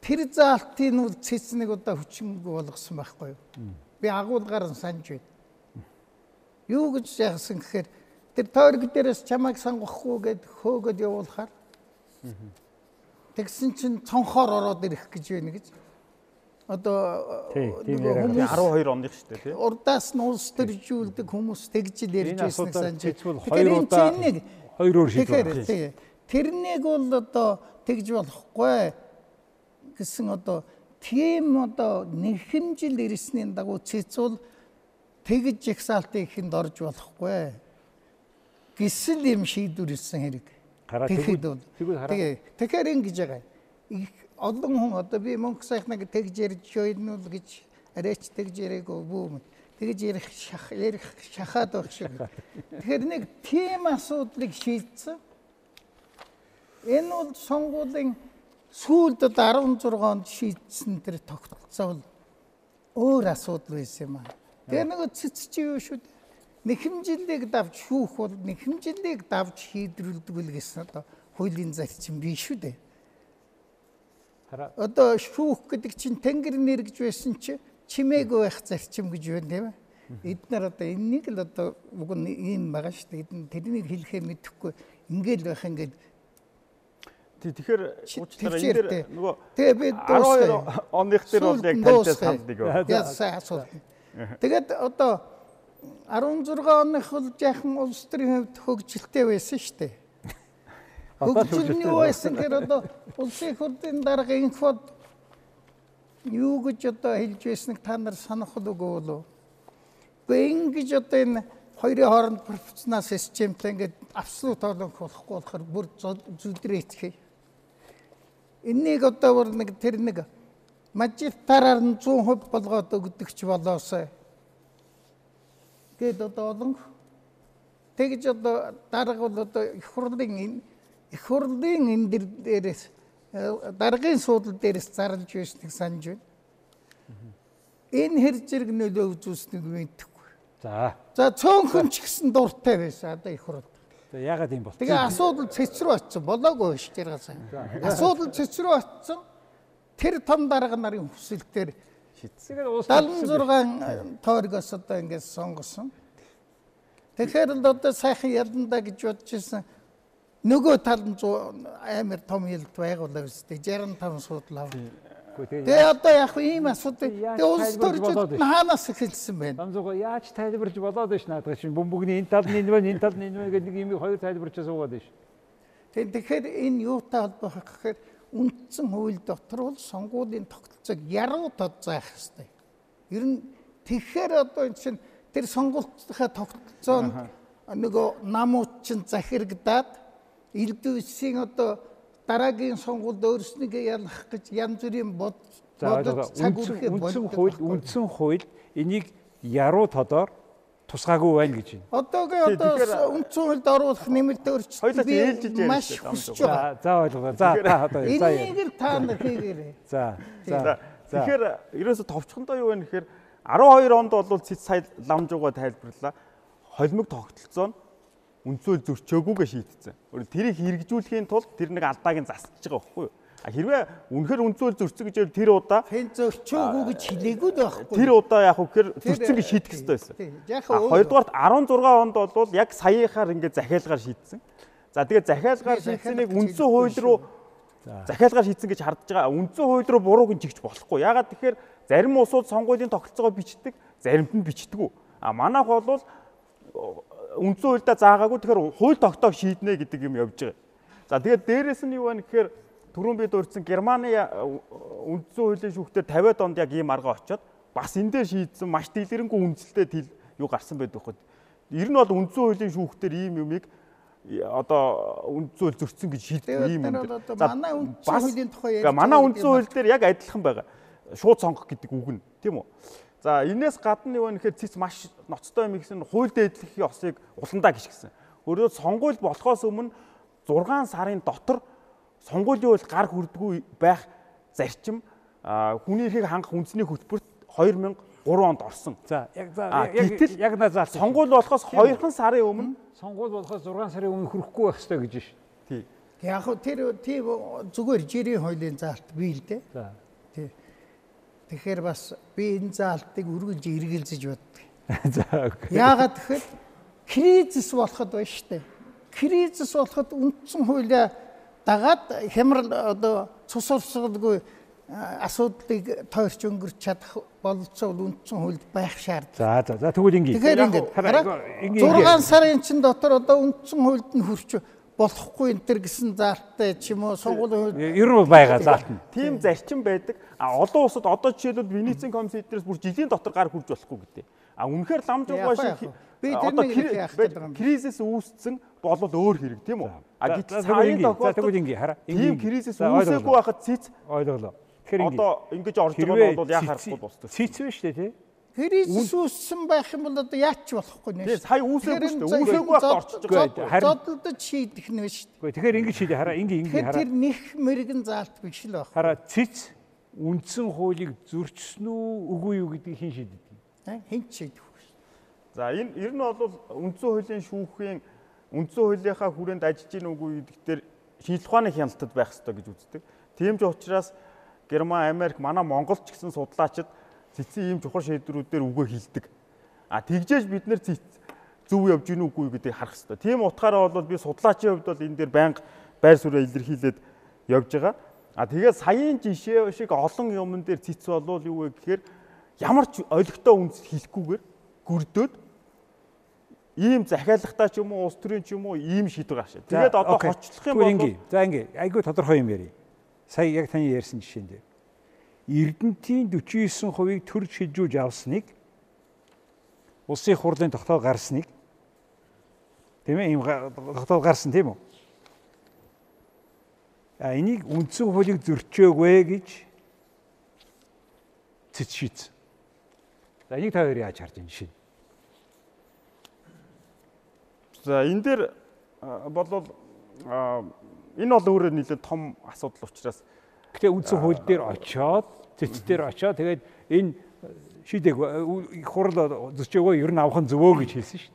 Тэр заалтыг нь цэцнийг одоо хүчингүй болгосон байхгүй юу? Би агуулгаар нь санаж байна. Юу гэж яасан гэхээр тэр тойрог дээрээс чамайг сонгохгүй гэд хөөгд явуулахаар тэгсэн чинь цонхоор ороод ирэх гэж байна гэж одоо хүмүүс 12 оных шүү дээ тийм. Урдаас нь улс төржүүлдэг хүмүүс тэгж л ярьж байсан санаж. Тэгэхээр энэ чинь нэг хоёр өөр шийдвэр. Тэрнийг бол одоо тэгж болохгүй гэсэн одоо тийм одоо нэрхэмжил ирсний дагуу цэцүүл тэгж жагсаалтын ихэнд орж болохгүй. гисэл юм шийдвэрлсэн хэрэг. Хараа Тэгэхэд бол тэгэхээр ингэж байгаа. Их олон хүн одоо би мөнгө сайхнаг тэгж ярьж байна уу гэж арайч тэгж яриаггүй бүү. Тэгж ярих шах ярих шахаад байх шиг. Тэгэхээр нэг тийм асуудлыг шийдсэн. Энэ бол сонгуулийн сүүлд одоо 16 онд шийдсэн тэр тогтолцоо бол өөр асуудал байсан юм аа. Тэгээ нэг цэцч юу шүү дээ. Нэхэмжлийг давж шүүх бол нэхэмжлийг давж шийдрүүлдэг л гэсэн одоо хуулийн зарчим биш шүү дээ. Одоо шүүх гэдэг чинь тэнгэр нэргэж байсан чи чимээгүй байх зарчим гэж байна тийм ээ. Эднэр одоо энэнийг л одоо уг нь ийм байгаа шүү дээ. Эдэн тэрнийг хэлэхээ мэдэхгүй ингээл байх ингээд Тий тэгэхээр уучлаарай энэ дээ. дээр нөгөө тэгээ би 12 дуусгая. оных дээр бол яг санал нэг байна. Яа сайн асуулт. Тэгээд одоо 16 оных бол жаахан улс төрийн хувьд хөгжилтэй байсан шүү дээ. Юу байсан гэхээр одоо улсын хурлын дарга инфод юу гэж одоо хэлж байсныг та нар санах үгүй болов. Гэхдээ ингэж одоо энэ хоёрын хооронд пропорционал системтэй ингээд абсолют олон болохгүй болохоор бүр зүдрээцхий. Энийг одоо бүр нэг тэр нэг мажитараар нь 100% болгоод өгдөг ч болоосай. Гэт одоо олон тэгж одоо дарга бол одоо их хурлын их хурлын энэ дэр дээрээс э, даргын суудлал дээрээс зарлж байсныг санаж байна. Энэ хэр зэрэг нөлөө үзүүлснийг мэдхгүй. За. За цөөнхөн ч гэсэн дуртай байсан одоо их хурд. За ягаад юм бол? Тэгээ асуудал цэцрүү очсон болоогүй ш тэр гасаа. Асуудал цэцрүү очсон. Тэр том дарга нарын хүсэлтээр Тэгээд уус 76 тойргоос одоо ингээд сонгосон. Тэгэхээр л одоо сайхан яландаа гэж бодож ирсэн. Нөгөө тал нь амар том ялд байгуулаа үстэй 65 суудлаа. Тэгээ одоо яг ийм асуудал. Тэгээ улс төрчид хаанаас эхэлсэн байна? Намзууга яаж тайлбарж болоод биш наадах чинь бөмбөгний энэ тал нь энэ байна энэ тал нь энэ байна гэдэг нэг юм хоёр тайлбарч суугаад биш. Тэгээ тэгэхээр энэ юутай холбоох гэхээр үндсэн хууль дотор бол сонгуулийн тогтолцоог яруу тод заах хэрэгтэй. Ер нь тэгэхээр одоо энэ чинь тэр сонгуультынхаа тогтолцоонд нөгөө намууд чинь захирагдаад элдвэсийн одоо дараагийн сонгуульд өөрснийгөө ялах гэж янз бүрийн бод бодож цаг үрхээ үндсэн хууль үндсэн хууль энийг яруу тодоор тусгаагүй байна гэж байна. Одоогийн одоо үндсэн хуульд оруулах нэмэлт өөрчлөлт маш хүсэж байгаа. За ойлголоо. За та одоо за. Энийг л та нар хийгээрэй. За За за. За. тэгэхээр ерөөсө товчхондоо юу вэ гэхээр 12 онд бол цэц сая ламжууга тайлбарлаа. Холимог тогтолцоо нь үндсөөл зөрчөөгүйгээ шийдтсэн. Өөрөөр тэрийг хэрэгжүүлэхийн тулд тэр нэг алдааг нь засаж байгаа байхгүй юу? А хэрвээ үнэхээр үндсөөл зөрчсөн гэж тэр удаа Хэн зөрчөөгүй гэж хэлээгүй л байхгүй. тэр удаа яг үхээр зөрчсөн гэж шийдэх хэрэгтэй байсан. Хоёрдугаарт 16 онд бол яг саяхаар ингээд захиалгаар шийдсэн. За тэгээд захиалгаар шийдсэнийг үндсэн хууль руу захиалгаар шийдсэн гэж хардж байгаа. Үндсэн хууль руу бурууг нь чигч болохгүй. Ягаад тэгэхээр зарим улсууд сонгуулийн тогтолцоогоо бичдэг, заримт нь бичдэггүй. А манайх бол үндсэн хуульдаа заагаагүй тэгэхээр хууль тогтоог шийднэ гэдэг юм явж байгаа. За тэгээд дээрэс нь юу вэ гэхээр түрүүн би дурдсан Германы а, үндсэн хуулийн шүүхтэр 50-аад онд яг ийм арга очоод бас энэ дээр шийдсэн маш дэлгэрэнгүй үнэлэлтэй тэл юу гарсан байдаг хөө. Ер нь бол үндсэн хуулийн шүүхтэр ийм юмыг э, одоо үндсэн хууль зөрчсөн гэж Тэгээд ийм юм. За, манай үндсэн хуулийн тухай ярьж Га- Манай байгаа үндсэн хууль дээр яг адилхан байгаа. Шууд сонгох гэдэг үг нь тийм үү? За энээс гадна юу вэ гэхээр цэц маш ноцтой юм гэсэн хууль дээдлэхийн осыг уландаа гიშгсэн. Өөрөөр сонгуул болохоос өмнө 6 сарын дотор сонгуулийн хууль гар хүрдэггүй байх зарчим хүний эрхийг хангах үндэсний хөтөлбөрт 2003 онд орсон. За яг яг яг назаа Сонгуул болохоос 2хан сарын өмнө сонгуул болохоос 6 сарын өмнө хүрэхгүй байх хэрэгтэй гэж биш. тий Яг тэр тийм зүгээр жирийн хуулийн заалт бий л дээ. За. Тэгэхээр бас би энэ заалтыг үргэлж эргэлзэж боддог. [laughs] За окей. Яагаад гэхээр кризис болоход байна штэ. Кризис болоход үндсэн хуулиа дагаад хямрал одоо цус урсгалгүй асуудлыг тойрч өнгөрч чадах бололцоо үндсэн хуульд байх шаардлага. За за за тэгвэл ингэ. Тэгэхээр ингээд хараа, хараа, ингэ- 6 сарын чин дотор одоо үндсэн хуульд нь хүрч болохгүй энэ төр гэсэн заалттай ч юм уу сонгуулийн хууль Ер нь байгаа заалт нь. тийм зарчим байдаг. А олон улсад одоо жишээлбэл Венецийн комиссийн дээрээс бүр жилийн дотор гар хүрж болохгүй гэдэг. А үнэхээр лам Яг жуугаа яг. шиг Би одоо кризис үүссэн бол өөр хэрэг тийм үү? А гэтэл за, тохиолдолд тэгвэл ингээ хараа. тийм кризис үүсээгүй байхад цэц Ойлголоо. Тэгэхээр ингээ одоо ингэж орж байгаа нь бол яа харахгүй болчихсон. Цэц байна шүү дээ тий. Кризис үүссэн байх юм бол одоо яач болохгүй нэ. Тэгээ сая үүсээгүй шүү дээ. Үүсээгүй байхад орчиж байгаа. Харин- Зодолдож шийдэх нь шүү дээ. Гэхдээ тэгэхээр ингэ шийдэ хараа ингээ ингээ Тэгэхээр хараа. тэр нэх мэрэгэн заалт биш л байх. Хараа цэц үндсэн хуулийг зөрчсөн үү үгүй юу гэдгийг хэн шийддэг? Хэн ч шийдэх үү. За энэ ер нь бол үндсэн хуулийн шүүхийн үндсэн хуулийнхаа хүрээнд ажиж гин үгүй гэдэг дээр шинжилх ухааны хяналтад байх хэрэгтэй гэж үздэг. Тийм ч учраас Герман, Америк, манай Монголд ч гэсэн судлаачид цэцэн ийм чухал шийдвэрүүдээр үгээ хилдэг. А тэгжээж бид нэр зөв явж гин үгүй гэдгийг харах хэрэгтэй. Тийм утгаараа бол би судлаачийн хувьд бол энэ дээр байнга байр суурь илэрхийлээд явж байгаа. А тэгээд саяын жишээ шиг олон юмн дээр цэц болвол юу вэ гэхээр ямар ч олигтой үнс хийхгүйгээр гүрдөөд ийм захиалагтай ч юм уу улс төрийн ч юм уу ийм шийдвэр гаргашаа. Тэгээд одоо окей. хочлох юм бол. За ингээ. Айгүй тодорхой юм ярий. Сая яг таны ярьсан жишээн дээр. Эрдэнтийн 49%-ийг төр шилжүүлж авсныг улсын хурлын тогтоол гарсныг тийм ээ ийм тогтоол гарсан тийм үү? А энийг үндсэн хуулийг зөрчөөгүй гэж цэц шийдсэн. За энийг та хоёр яаж харж байна жишээ? за энэ дээр болвол энэ бол өөрөө нэлээд том асуудал учраас Гэтэ үндсэн хууль дээр очоод цэц дээр очоод тэгээд энэ шийдэг хурал зөрчөөгөө ер нь авах нь зөвөө гэж хэлсэн шүү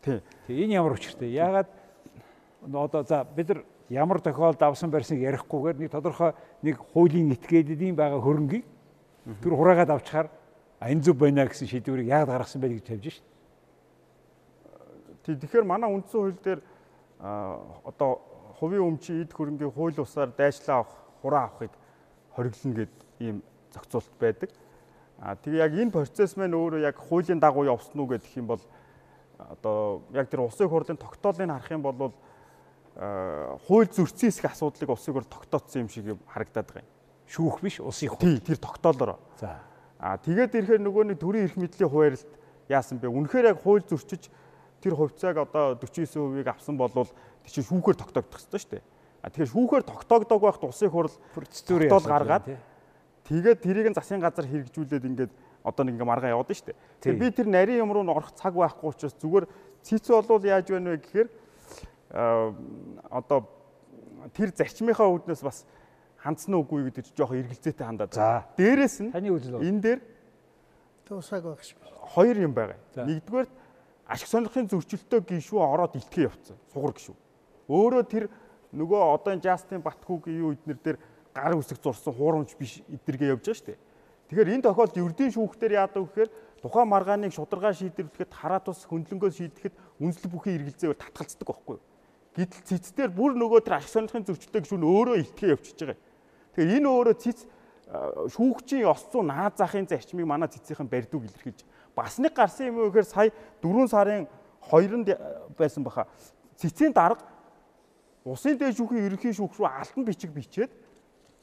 тий. дээ. Тэгээ энэ ямар учиртай? Яагаад одоо за бид нар ямар тохиолдолд авсан барьсныг ярихгүйгээр нэг тодорхой нэг хуулийн этгээдийн байгаа хөрөнгийг тэр хураагаад авчихаар а энэ зөв байна гэсэн шийдвэрийг яагаад гаргасан бэ гэж тавьж шүү Тий тэгэхээр манай үндсэн хууль дээр одоо хувийн өмчийн эд хөрөнгийн хууль усаар дайчлаа авах, хураа авахыг хориглоно гэд ийм зохицуулт байдаг. А тэгээ яг энэ процесс маань өөрөө яг хуулийн дагуу явсан уу гэдэг юм бол одоо яг тэр улсын хурлын тогтоолыг харах юм бол хууль зөрчсөн хэсэг асуудлыг улсын хурл тогтооцсон юм шиг харагдаад байгаа юм. Шүүх биш улсын хууль. Тий тэр тогтоолоор. За. А тэгээд ирэхээр нөгөө нэг төрийн эрх мэдлийн хуваарлт яасан бэ? Үнэхээр яг хууль зөрчиж тэр хувьцааг одоо 49%-ийг авсан болвол тэр чинь шүүхээр тогтоогдох хэрэгтэй шүү дээ. Тэгэхээр шүүхээр тогтоогдог байхад улсын хурл Процедурын тогтоол асуудал гаргаад байна, тэгээд тэрийг нь засгийн газар хэрэгжүүлээд ингээд одоо нэг ингээ маргаа яваад. Тий. Тэгэхээр би тэр нарийн юм руу н орох цаг байхгүй учраас зүгээр цэц болвол яаж байна вэ гэхээр а, одоо тэр зарчмынхаа үүднээс бас хандсан уугүй гэдэг жоохон эргэлзээтэй хандаад За. Дээрээс нь Таны үзэл энэ дээр Туусааг байх шиг. хоёр юм байгаа. Нэгдүгээр ашиг сонирхлын зөрчилтөө гişүү ороод илтгэе явцсан. Сугар гişүү. Өөрөө тэр нөгөө одоо энэ Жастин Батгуугийн юу эднэр дээр гар үсэг зурсан хуурамч биш эднэргээ явж байгаа шүү дээ. Тэгэхээр энэ тохиолдолд ердийн шүүхтэр яадаг гэхээр тухайн маргааныг шударгаа шийдвэрлэхэд хараа тус хөндлөнгөө шийдэхэд үнслэг бүхий эргэлзээгээр татгалцдаг байхгүй юу? Гэтэл цэцдэр бүр нөгөө тэр ашиг сонирхлын зөрчилтөө гişүү нь өөрөө илтгэе явчихж байгаа. Тэгэхээр энэ өөрөө цэц шүүгчийн ёс зүйн наад захын зарчмыг манай цэцийнхэн барьдуг илэрхийлж бас нэг гарсан юм юу гэхээр сая 4 сарын 2-нд байсан баха цэцийн дарга усын дээд шүүхийн ерөнхий шүүх рүү алтан бичиг бичээд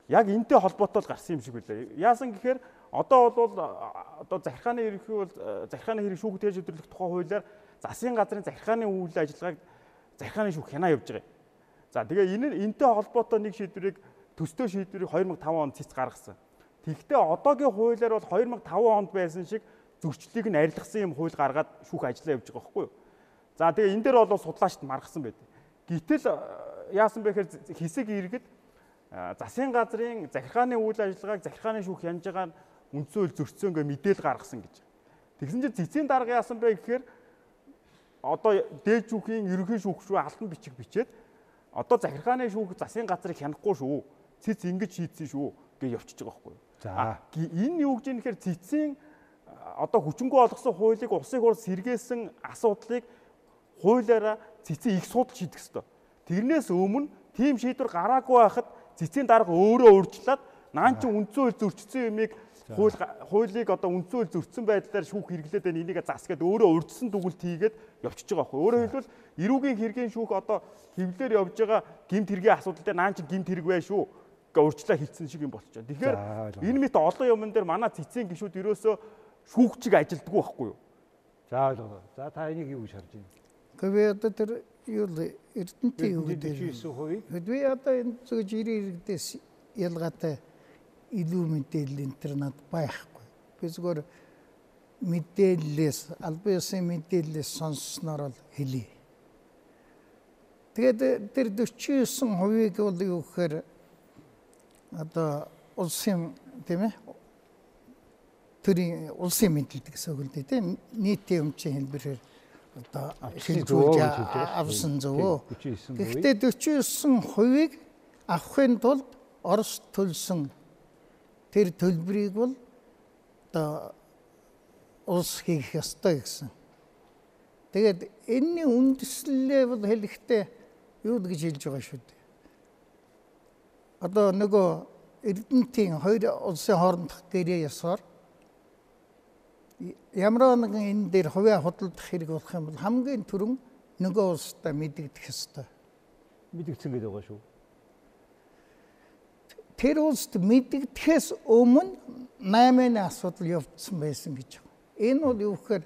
яг энтэй холбоотой л гарсан юм шиг байлаа. Яасан гэхээр одоо бол одоо захиргааны ерөнхий бол захиргааны хэрэг шүүх тээж өдөрлөх тухай хуулиар засгийн газрын захиргааны үйл ажиллагааг захиргааны шүүх хянаа явж байгаа. За тэгээ энэ энтэй холбоотой нэг шийдвэрийг төстэй шийдвэрийг 2005 онд цэц гаргасан. Тэгвэл одоогийн хуулиар бол 2005 онд байсан шиг зөрчлийг нь арилгасан юм хууль гаргаад шүүх ажиллаа явж байгаа байхгүй юу? За тэгээ энэ дээр бол судлаачд маргасан байдаг. Гэтэл яасан бэ гэхээр хэсэг иргэд засгийн газрын захиргааны үйл ажиллагааг захиргааны шүүх янж байгаа нь үндсэн хууль зөрчсөн гэ мэдээл гаргасан гэж. Тэгсэн чинь цэцгийн дарга яасан бэ гэхээр одоо дээд шүүхийн ерөнхий шүүх рүү алтан бичиг бичээд одоо захиргааны шүүх засгийн газрыг хянахгүй шүү. Цэц ингэж шийдсэн шүү гэж явчихж байгаа байхгүй юу? За. Энэ юу гэж юм нэхэр цэцийн а, одоо хүчингү олгосон хуулийг улсын хурл сэргээсэн асуудлыг хуулиараа цэцэн их судал шийдэх ёстой. Тэрнээс өмнө тийм шийдвэр гараагүй байхад цэцгийн дарга өөрөө урьдчилаад наан чи үндсэн хууль зөрчсөн юмыг хууль хуулийг одоо үндсэн хууль зөрчсөн байдлаар шүүх хэрэглээд байна энийг зас гэдэг өөрөө урьдсан дүгнэлт хийгээд явчихж байгаа байхгүй. Өөрөөр хэлбэл эрүүгийн хэргийн шүүх одоо хөвлөөр явж байгаа гимт хэргийн асуудал дээр наан чи гимт хэрэг бай шүү гэ урьдчилаа хэлсэн шиг юм болчихоо. Тэгэхээр энэ мэт олон юмн дээр манай цэцгийн гişүүд ерөөсөө шүүгчиг ажилддаг байхгүй юу? За ойлголоо. За та энийг юу гэж харж байна? Гэхдээ одоо тэр юу л эрдэнтийн юу гэдэг. 49%-ийг Би одоо энэ зөвж 90 иргэдээс ялгаатай илүү мэдээлэл над байхгүй. Би зүгээр мэдээллээс албан ёсны мэдээллээс сонссноор л хэлье. Тэгээд тэр 49%-ийг бол юу гэхээр одоо улсын тийм ээ төрийн улсын мэдлэг гэсэн үг л дээ тийм нийтийн өмчийн хэлбэрээр одоо шилжүүлж авсан зөвөө. Гэхдээ 49%-ийг авахын тулд Орос төлсөн тэр төлбөрийг бол одоо улс хийх ёстой гэсэн. Тэгээд энэний үндэслэлээ бол хэлэхдээ юу гэж хэлж байгаа шүү дээ. Одоо нөгөө Эрдэнтийн хоёр улсын хоорондох гэрээ ясаар ямар нэгэн энэ дээр хувиа худалдах хэрэг болох юм бол хамгийн түрүүн нөгөө улстай мэдэгдэх ёстой. мэдэгдсэн гэдэг байгаа шүү. Тэр улсд мэдэгдэхээс өмнө 8-ны асуудал явагдсан байсан гэж байна. Энэ бол юу гэхээр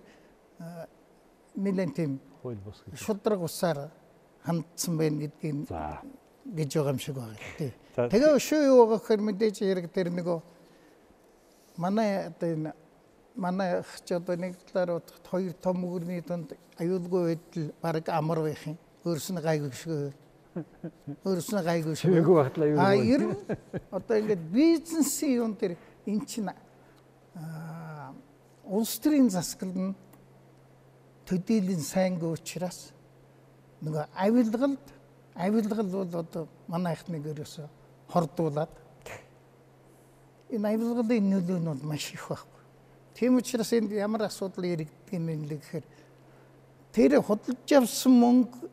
нэлээд тийм Хууль бус гэж. шудраг усаар хандсан байна гэдгийг гэж байгаа юм шиг байна. Тий. Тэгээ шүү юу байгаа гэхээр мэдээж хэрэг тэр нөгөө манай одоо энэ манай ах ч одоо нэг талаар бодоход хоёр том мөрний донд аюулгүй байдал баг амар байх юм. Өөрснө гайгүй шиг. Өөрснө гайгүй шиг. Чимээгүй багтлаа юу. А ер нь одоо ингээд бизнесийн юм тэр эн чинь аа улс төрийн засаглал нь төдийлөн сайнгүй учраас нөгөө авилгалд авилгал бол одоо манай ихнийг ерөөсө хордуулад энэ авилгалын нөлөө нь бол маш их байхгүй. Тийм учраас энд ямар асуудал яригддаг юм бэ гэхээр тэр худалдаж авсан мөнгө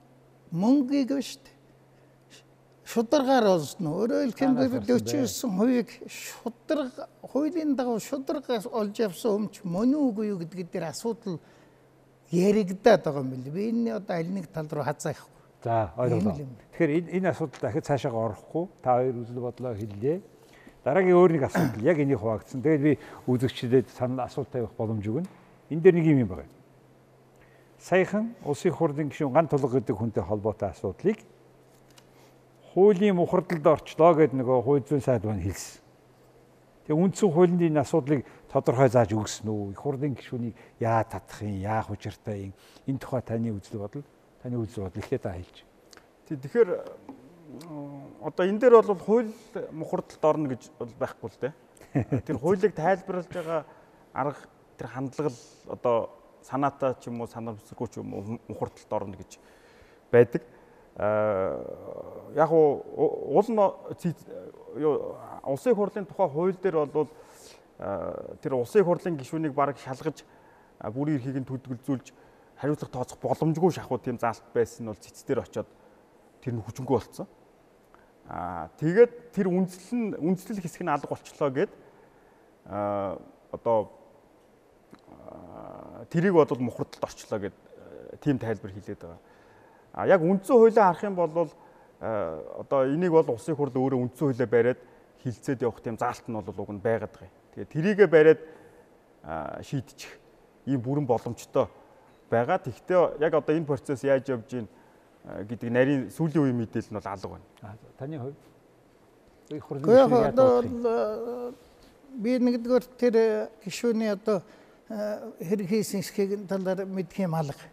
мөнгийг биш шударгаар олсно. Өөрөөр хэлбэл 49%-ыг шударга хуулийн дагуу шударгаас олж авсан өмч мөн үгүй юу гэдгийг дээр асуудал яригдаад байгаа юм билээ. Би энэ одоо аль нэг тал руу хазаахгүй. За ойлголоо. Тэгэхээр энэ энэ асуудал дахиад цаашаа орохгүй та хоёр үзэл бодлоо хэллээ. Дараагийн өөр нэг асуудал [coughs] яг энийг хуваагдсан. Тэгээд би үзэгчдэд санал асуулт тавих боломж өгнө. Энэ дээр нэг юм юм байна. Саяхан улсын хурлын гишүүн ган тулга гэдэг хүнтэй холбоотой асуудлыг хуулийн мухардалд орчлоо гэдэг нөгөө хууль зүйн сайд байна хэлсэн. Тэгээ үндсэн хуулинд энэ асуудлыг тодорхой зааж өгсөн үү? Их хурлын гишүүнийг яа татах юм, яа хужиртай юм? Энэ тухай таны үзэл бодол, таны үзэл бодол ихтэй та хэлж. Тэгэхээр одоо энэ дээр бол хууль мухардалд орно гэж бол байхгүй л дээ. [laughs] Тэр хуулийг тайлбарлаж байгаа арга тэр хандлага л одоо санаатай ч юм уу санамсаргүй ч юм уу мухардалд орно гэж байдаг. Аа яг уу уул нь улсын хурлын тухай хууль дээр бол аа, тэр улсын хурлын гишүүнийг баг шалгаж бүрийн эрхийг нь төдөлзүүлж хариуцлага тооцох боломжгүй шахуу тийм заалт байсан нь бол цэц дээр очоод тэр нь хүчингү болцсон. Аа тэгээд тэр үндэслэл нь үндэслэл хэсэг нь алга болчлоо гэд аа одоо тэрийг бодвол мухардалд орчлоо гэд тийм тайлбар хийлээд байгаа. А яг үндсэн хуулиа харах юм бол одоо энийг бол улсын хурл өөрөө үндсэн хуулиа бариад хилцээд явах тийм заалт нь бол уг нь байгаад байгаа юм. Тэгээд тэрийгэ бариад шийдчих ийм бүрэн боломжтой байгаа. Тэгвэл яг одоо энэ процесс яаж явж гин гэдэг нарийн сүүлийн үеийн мэдээлэл нь бол алга байна. А, Таны хувьд их юм? л, би нэгдүгээр тэр э, гишүүний одоо э, хэрэг хийсэн эсхийг талаар мэдх юм алга.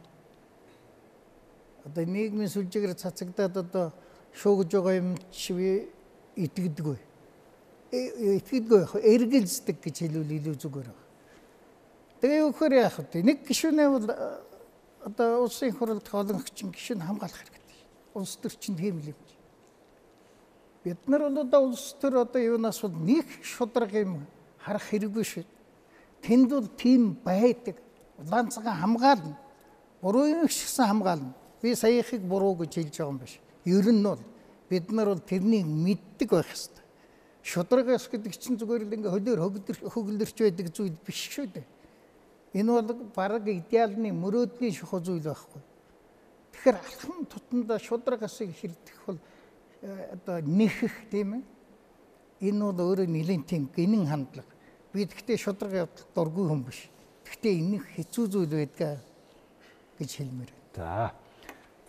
Одоо нийгмийн сүлжээгээр цацагдаад одоо шуугж байгаа юм чи би итгэдэггүй. Э- Итгэдэггүй яг эргэлздэг гэж хэлвэл илүү зүгээр байна. Тэгээ юу гэхээр яах вэ? Нэг гишүүнээ бол э, одоо улсын хурлд олон хүчин гишүүн хамгаалах хэрэгтэй. Улс төр чинь тийм л юм. Бид нар одоо улс төр одоо юунаас бол нэг шудраг юм харах хэрэггүй шүү. Тэнд бол тийм байдаг. Улаанцагаа хамгаална. Буруу юм гисэн хамгаална. Би саяхыг буруу гэж хэлж байгаа юм биш. Ер нь бол бид нар бол тэрнийг мэддэг байх хэрэгтэй. Шудрагаас гэдэг чинь зүгээр л ингээ хөлөөр хөглөрч байдаг зүйл биш шүү дээ. Энэ бол бараг идеалны мөрөөдлийн шухуу зүйл байхгүй. Тэгэхээр алхам тутамдаа шудрагасыг хэрдэх бол э, одоо нэхэх тийм ээ. Энэ бол өөрөө нэлийн тийм гинэн хандлага. Би тэгтээ шудраг явдал дургүй хүн биш. Тэгтээ энэ хэцүү зүйл байдаг. гэж хэлмээр. За.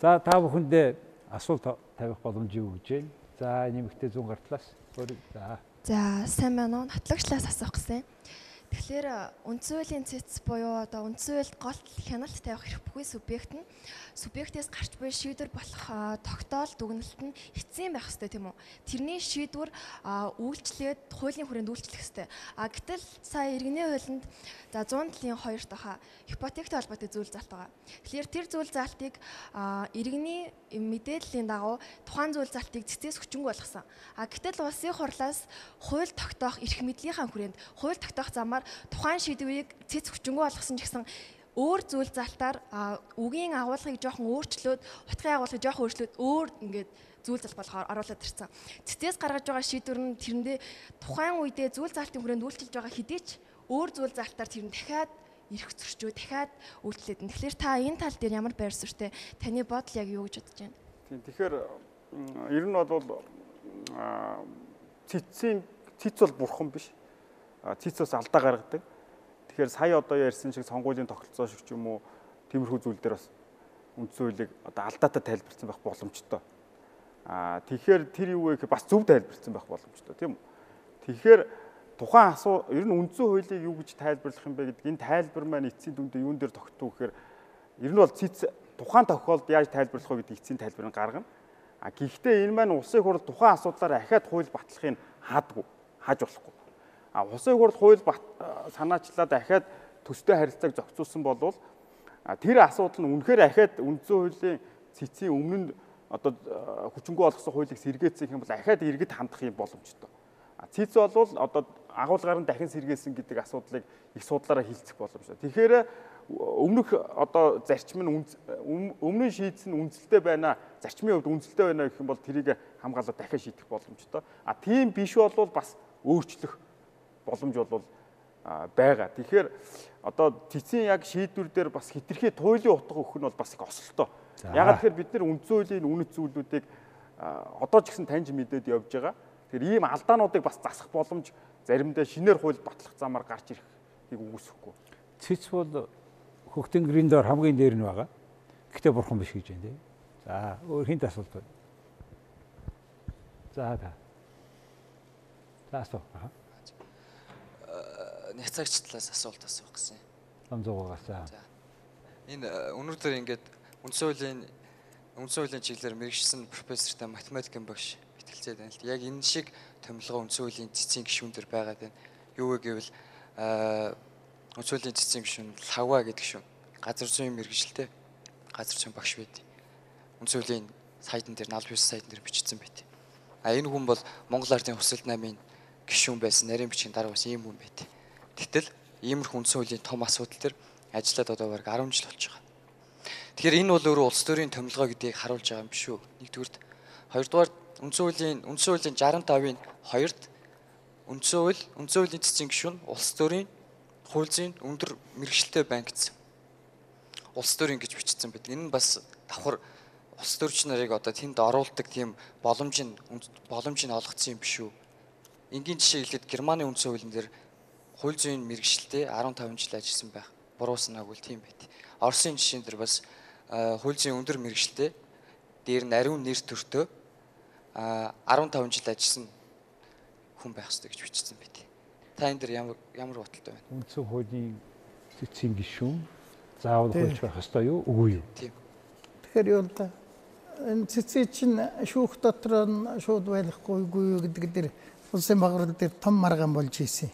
За та бүхэндээ асуулт тавих боломж юу гэж байна? За нэмэгтэй зүүн гартлаас за. За сайн байна уу? Нотлогчлаас асуух гэсэн. Тэгэхээр үндсэн хуулийн цэц буюу одоо үндсэн хуульд гол хяналт тавих хэрэггүй субъект нь субъектээс гарч буй шийдвэр болох тогтоол дүгнэлт нь эцсийн байх ёстой тийм үү? Тэрний шийдвэр үйлчлээд хуулийн хүрээнд үйлчлэх ёстой. А гэтэл сая иргэний хуулинд за 100 талын 2 дахь ипотектэй холбоотой зүйл заалт байгаа. Тэгэхээр тэр зүйл заалтыг иргэний мэдээллийн дагуу тухайн зүйл заалтыг цэцээс хүчингү болгосон. А гэтэл улсын хурлаас хууль тогтоох эрх мэдлийнхаа хүрээнд хууль тогтоох замаар тухайн шийдвэрийг цэц хүчингү болгосон ч гэсэн өөр зүйл залтаар үгийн агуулгыг жоохон өөрчлөөд утгын агуулгыг жоохон өөрчлөөд өөр ингээд зүйл зал болохоор оруулаад ирсэн. Цэцээс гаргаж байгаа шийдвэр нь тэрэндээ тухайн үедээ зүйл залтын хүрээнд үйлчилж байгаа хэдий ч өөр зүйл залтаар тэр нь дахиад ирэх зөрчөө дахиад үйлчлээд. Тэгэхээр та энэ тал дээр ямар байр суурьтай таны бодол яг юу гэж бодож байна? Тийм тэгэхээр ер нь бол цэцийн цэц бол бурхан биш. Цэцээс алдаа гаргадаг. Тэгэхээр сая одоо ярьсан шиг сонгуулийн тогтолцоо шиг ч юм уу тиймэрхүү зүйл дээр бас үндсэн хуулийг одоо алдаатай тайлбарсан байх боломжтой. Аа тэгэхээр тэр юу вэ гэхээр бас зөв тайлбарсан байх боломжтой тийм үү. Тэгэхээр тухайн асуу ер нь үндсэн хуулийг юу гэж тайлбарлах юм бэ гэдэг энэ тайлбар маань эцсийн дүндээ юун дээр тогтдог гэхээр ер нь бол цэц тухайн тохиолдолд яаж тайлбарлах вэ гэдэг эцсийн тайлбарыг гаргана. А гэхдээ энэ маань улсын хурл тухайн асуудлаар ахаад хууль батлахыг хаадгүй, хааж болохгүй. А улсын хурл хууль санаачлаад ахаад төстэй харилцааг зохицуулсан болвол тэр асуудал нь үнэхээр ахаад үндсэн хуулийн цэцийн өмнө нь одоо хүчингү болгосон хуулийг сэргээцэх юм бол ахаад иргэд хандах юм боломжтой. Цэц бол одоо агуулгаар нь дахин сэргээсэн гэдэг асуудлыг их судлаараа хилцэх боломжтой. Тэгэхээр өмнөх одоо зарчим нь өмнө нь шийдсэн үнэлэлтэй байна. Зарчмын хувьд үнэлэлтэй байна гэх юм бол тэрийг хамгаалаад дахин шийдэх боломжтой. А тийм биш бол бас өөрчлөх боломж бол байгаа. Тэгэхээр одоо цэцэн яг шийдвэр дээр бас хитрхи туйлын утга өгөх нь бол бас их осолтой. Ягаад тэгэхээр бид нар үндсэн хуулийн үнэт зүйлүүдийг одоо ч гэсэн таньж мэдээд явж байгаа. Тэгэхээр ийм алдаануудыг бас засах боломж заримдаа шинээр хууль батлах замаар гарч ирэхийг үгүйсэхгүй. Цэц бол хөхтөн гэрийн доор хамгийн дээр нь байгаа. Гэхдээ бурхан биш гэж байна тий. За өөр хинт асуулт байна. За та. За асуу. Э, Няцаагч талаас асуулт асуух гэсэн. Ном зугаагаас. За. Энэ э, өнөөдөр ингээд үндсэн хуулийн үндсэн хуулийн чиглэлээр мэрэгчсэн профессортай математикийн багш итгэлцээд байна л. Яг энэ шиг томилгоо үндсэн хуулийн цэцгийн гишүүн төр байгаад байна. Юу вэ гэвэл үндсэн хуулийн цэцгийн гишүүн лавга гэдэг гишүүн. Газар зүйн мэрэгжилтэй газар зүйн багш байд. Үндсэн хуулийн сайдн дээр 49 сайдн дээр бичсэн байт. А энэ хүн бол Монгол Ардын Хүсэлт намын гишүүн байсан нарийн бичгийн дараа бас ийм хүн байт. Гэтэл иймэрхүү үндсэн хуулийн том асуудал төр ажиллаад одоо бараг 10 жил болж байгаа. Тэгэхээр энэ бол өөрөө улс төрийн томилгоо гэдгийг харуулж байгаа юм биш үү? Нэгдүгээр хоёрдугаар үндсэн хуулийн үндсэн хуулийн 65-ын 2-т үндсэн хууль үндсэн хуулийн цэцгийн гишүүн улс төрийн хууль зүйн өндөр мэрэгчлээ банк гэсэн. Улс төрийн гэж бичсэн байдаг. Энэ нь бас давхар улс төрч нарыг одоо тэнд оруулдаг тийм боломж нь боломж нь олгоцсон юм биш үү? Энгийн жишээ хэлээд Германы үндсэн хуулийн дээр хууль зүйн мэрэгчлээ 15 жил ажилласан байх. Буруу санаагүй тийм байт. Оросын жишээн дээр бас хууль зүйн өндөр мэрэгчлээ дээр нь ариун нэр төртөө 15 жил ажилласан хүн байх хэрэгтэй гэж бичсэн байт. Та энэ дэр ямар ямар бодолтой байна? Үндсэн хуулийн цэцгийн гишүүн заавал хөлж байх хэрэгтэй юу? Үгүй юу? Тийм. Тэгэхээр юу л да энэ цэцэг чинь шүүх дотор нь шууд байлгахгүйгүй юу гэдэг дээр улсын баграл дээр том маргаан болж ийсэн.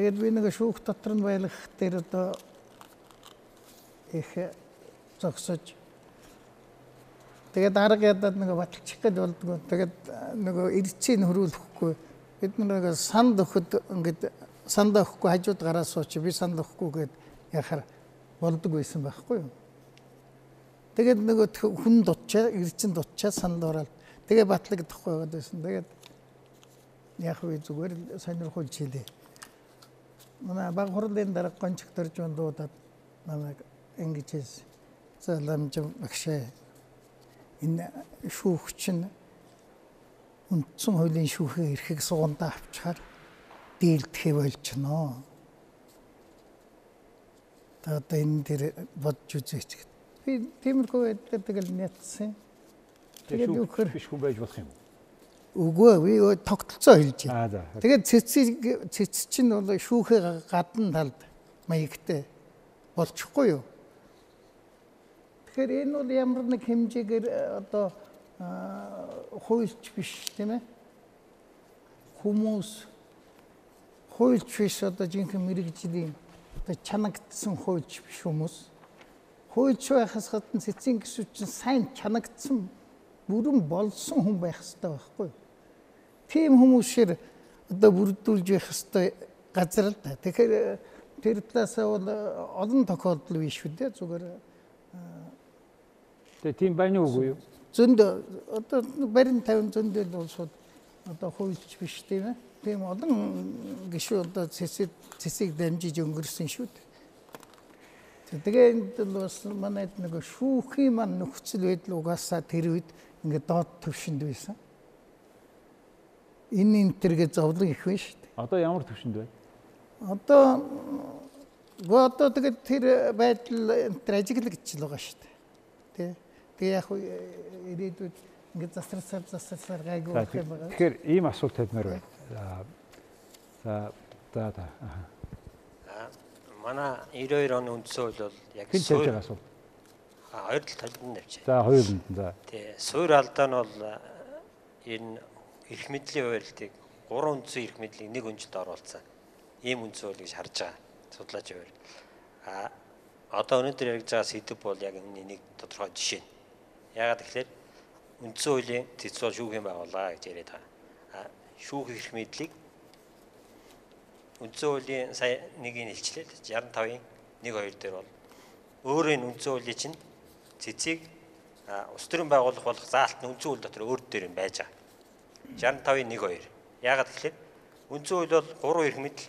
Тэгээд би нэг шүүх дотор нь байлгах дээр одоо их зогсож Тэгээд арга ядаад нэг баталчих гээд болдгоо. Тэгээд нөгөө эрчийг хөрүүлэхгүй бид нэг санд өгөхөд ингээд санд өгөхгүй хажууд гараа сууч би санд өгөхгүй гээд яхаар болдог байсан байхгүй юу. Тэгээд нөгөө хүн дутчаа эрчин дутчаа санд ороод тэгээ батлагдахгүй байгаад байсан. Тэгээд яг үе зүгээр сонирхолж хийлээ. Манай баг хурлын дараа гончог дөрж дуудаад намайг ингэж хэлсэн. За ламж багшаа энэ шүүгч нь үндсэн хуулийн шүүхийн эрхийг сугандаа авчаар дийлдэхээ болчихноо. одоо энэ дээр бодж үзээч. Би тиймэрхүү байдлаар тэгэл нятсан. Тэгээд юу гэхээр биш хүн байж болох юм. Үгүй би тогтолцоо хэлж байна. Тэгээд цэцэг цэц чинь бол шүүхээ гадна талд маягтай болчихгүй юу? Тэгэхээр энэ бол ямар нэг хэмжээгээр э, одоо хуульч биш тийм ээ. Хүмүүс хуульч биш одоо жинхэнэ мэрэгжлийн одоо чанагдсан хуульч биш хүмүүс. Хуульч байхаас гадна цэцэн гисүү чинь сайн чанагдсан бүрэн болсон хүн байх хэрэгтэй байхгүй юу? Тийм хүмүүсээр одоо бүрдүүлж явах хэвээр газар л да. Тэгэхээр тэр талаасаа бол олон тохиолдол биш үү дээ зүгээр Тэгээ тийм байна уу юу? зөнд одоо барин 50 зөндөл улсууд одоо хуульч биш тийм ээ. Тийм олон гişүү одоо цэцэг цэцэг дамжиж өнгөрсөн шүү дээ. Тэгээ энд бас манайд нэг шүүхийн ман нөхцөл байдал угаасаа тэр үед ингээд доод төвшөнд байсан энэ энэ төргээ зовлон их байна шүү дээ. Одоо ямар төвшөнд байна? Одоо гоо одоо тэгээд тэр байдал тэр ажиглагдж л байгаа шүү дээ. Тэ. Тэгээ яг ирээдүйд ингээд засарсаар засарсаар гайгүй байх юм байгаа. Тэгэхээр ийм асуулт тавьмаар байна. За за за. Манай 92 оны үндсэн хууль бол яг Хэн тавьж байгаа асуулт? А хоёр талд нь тавьчих. За хоёуланд за. Тий. Суур алдаа нь бол энэ эрх мэдлийн хуулийг гурван үндсэн эрх мэдлийг нэг өнжилд оруулсан. Ийм үндсэн хуулийг харж байгаа судлаач хувь. А одоо өнөөдөр яригдж байгаа сэдв бол яг энэ нэг тодорхой жишээ. Яагаад тэгэхээр үндсэн хуулийн цэцүүл шүүхийн байгууллага гэж яриад байгаа. А шүүх эрх мэдлийг үндсэн хуулийн сая нэгийг хэлчлээ 65-ын 1 2 дээр бол өөрөө энэ үндсэн хуулийн чинь цэцгийг улс төрийн байгууллага болох заалт нь үндсэн хууль дотор өөр дээр нь байж байгаа. 65-ын 1-2. Яагаад гэвэл үндсэн хууль бол 3 эрх мэдэл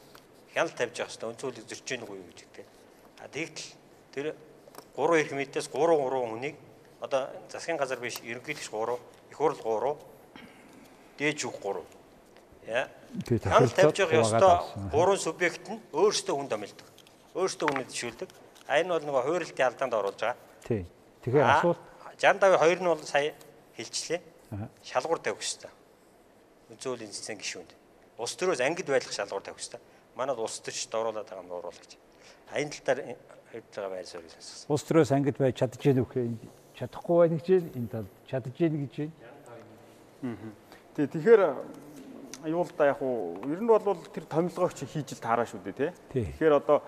хяналт тавьж явах хэрэгтэй. Үндсэн хуулийг зөрчиж гэнэ юу гэж гэдэг. А тэгтэл тэр 3 эрх мэдээс 3 3 хүнийг одоо засгийн газар биш ерөнхийлөгч 3, их хурл 3, дээж үг 3. Яа. Хяналт тавьж явах ёстой 3 субъект нь өөрсдөө хүн томилдог. Өөрсдөө хүнээ тишүүлдэг. А энэ бол нөгөө хуурилтын алдаанд оруулж байгаа. Тий. Тэгэхээр асуулт 65 2 нь бол сая хэлчихлээ. Шалгуур тавих хэрэгтэй үзүүлийн цэцэн гişүнд. Улс төрөөс ангид байх шалгуур тавих хэрэгтэй. Манад улс төрч дооруулаад байгаа юм уруул гэж. А энэ тал дээр хэвж байгаа байр суурийг сонссон. Улс төрөөс ангид байж чадж гэнэ үхээ чадахгүй байна гэж энэ тал чадж гэнэ гэж байна. Тий, тэгэхээр юу л да яг уу ер нь бол тэр томилгоог чи хийж л таараа шүү дээ тий. Тэгэхээр одоо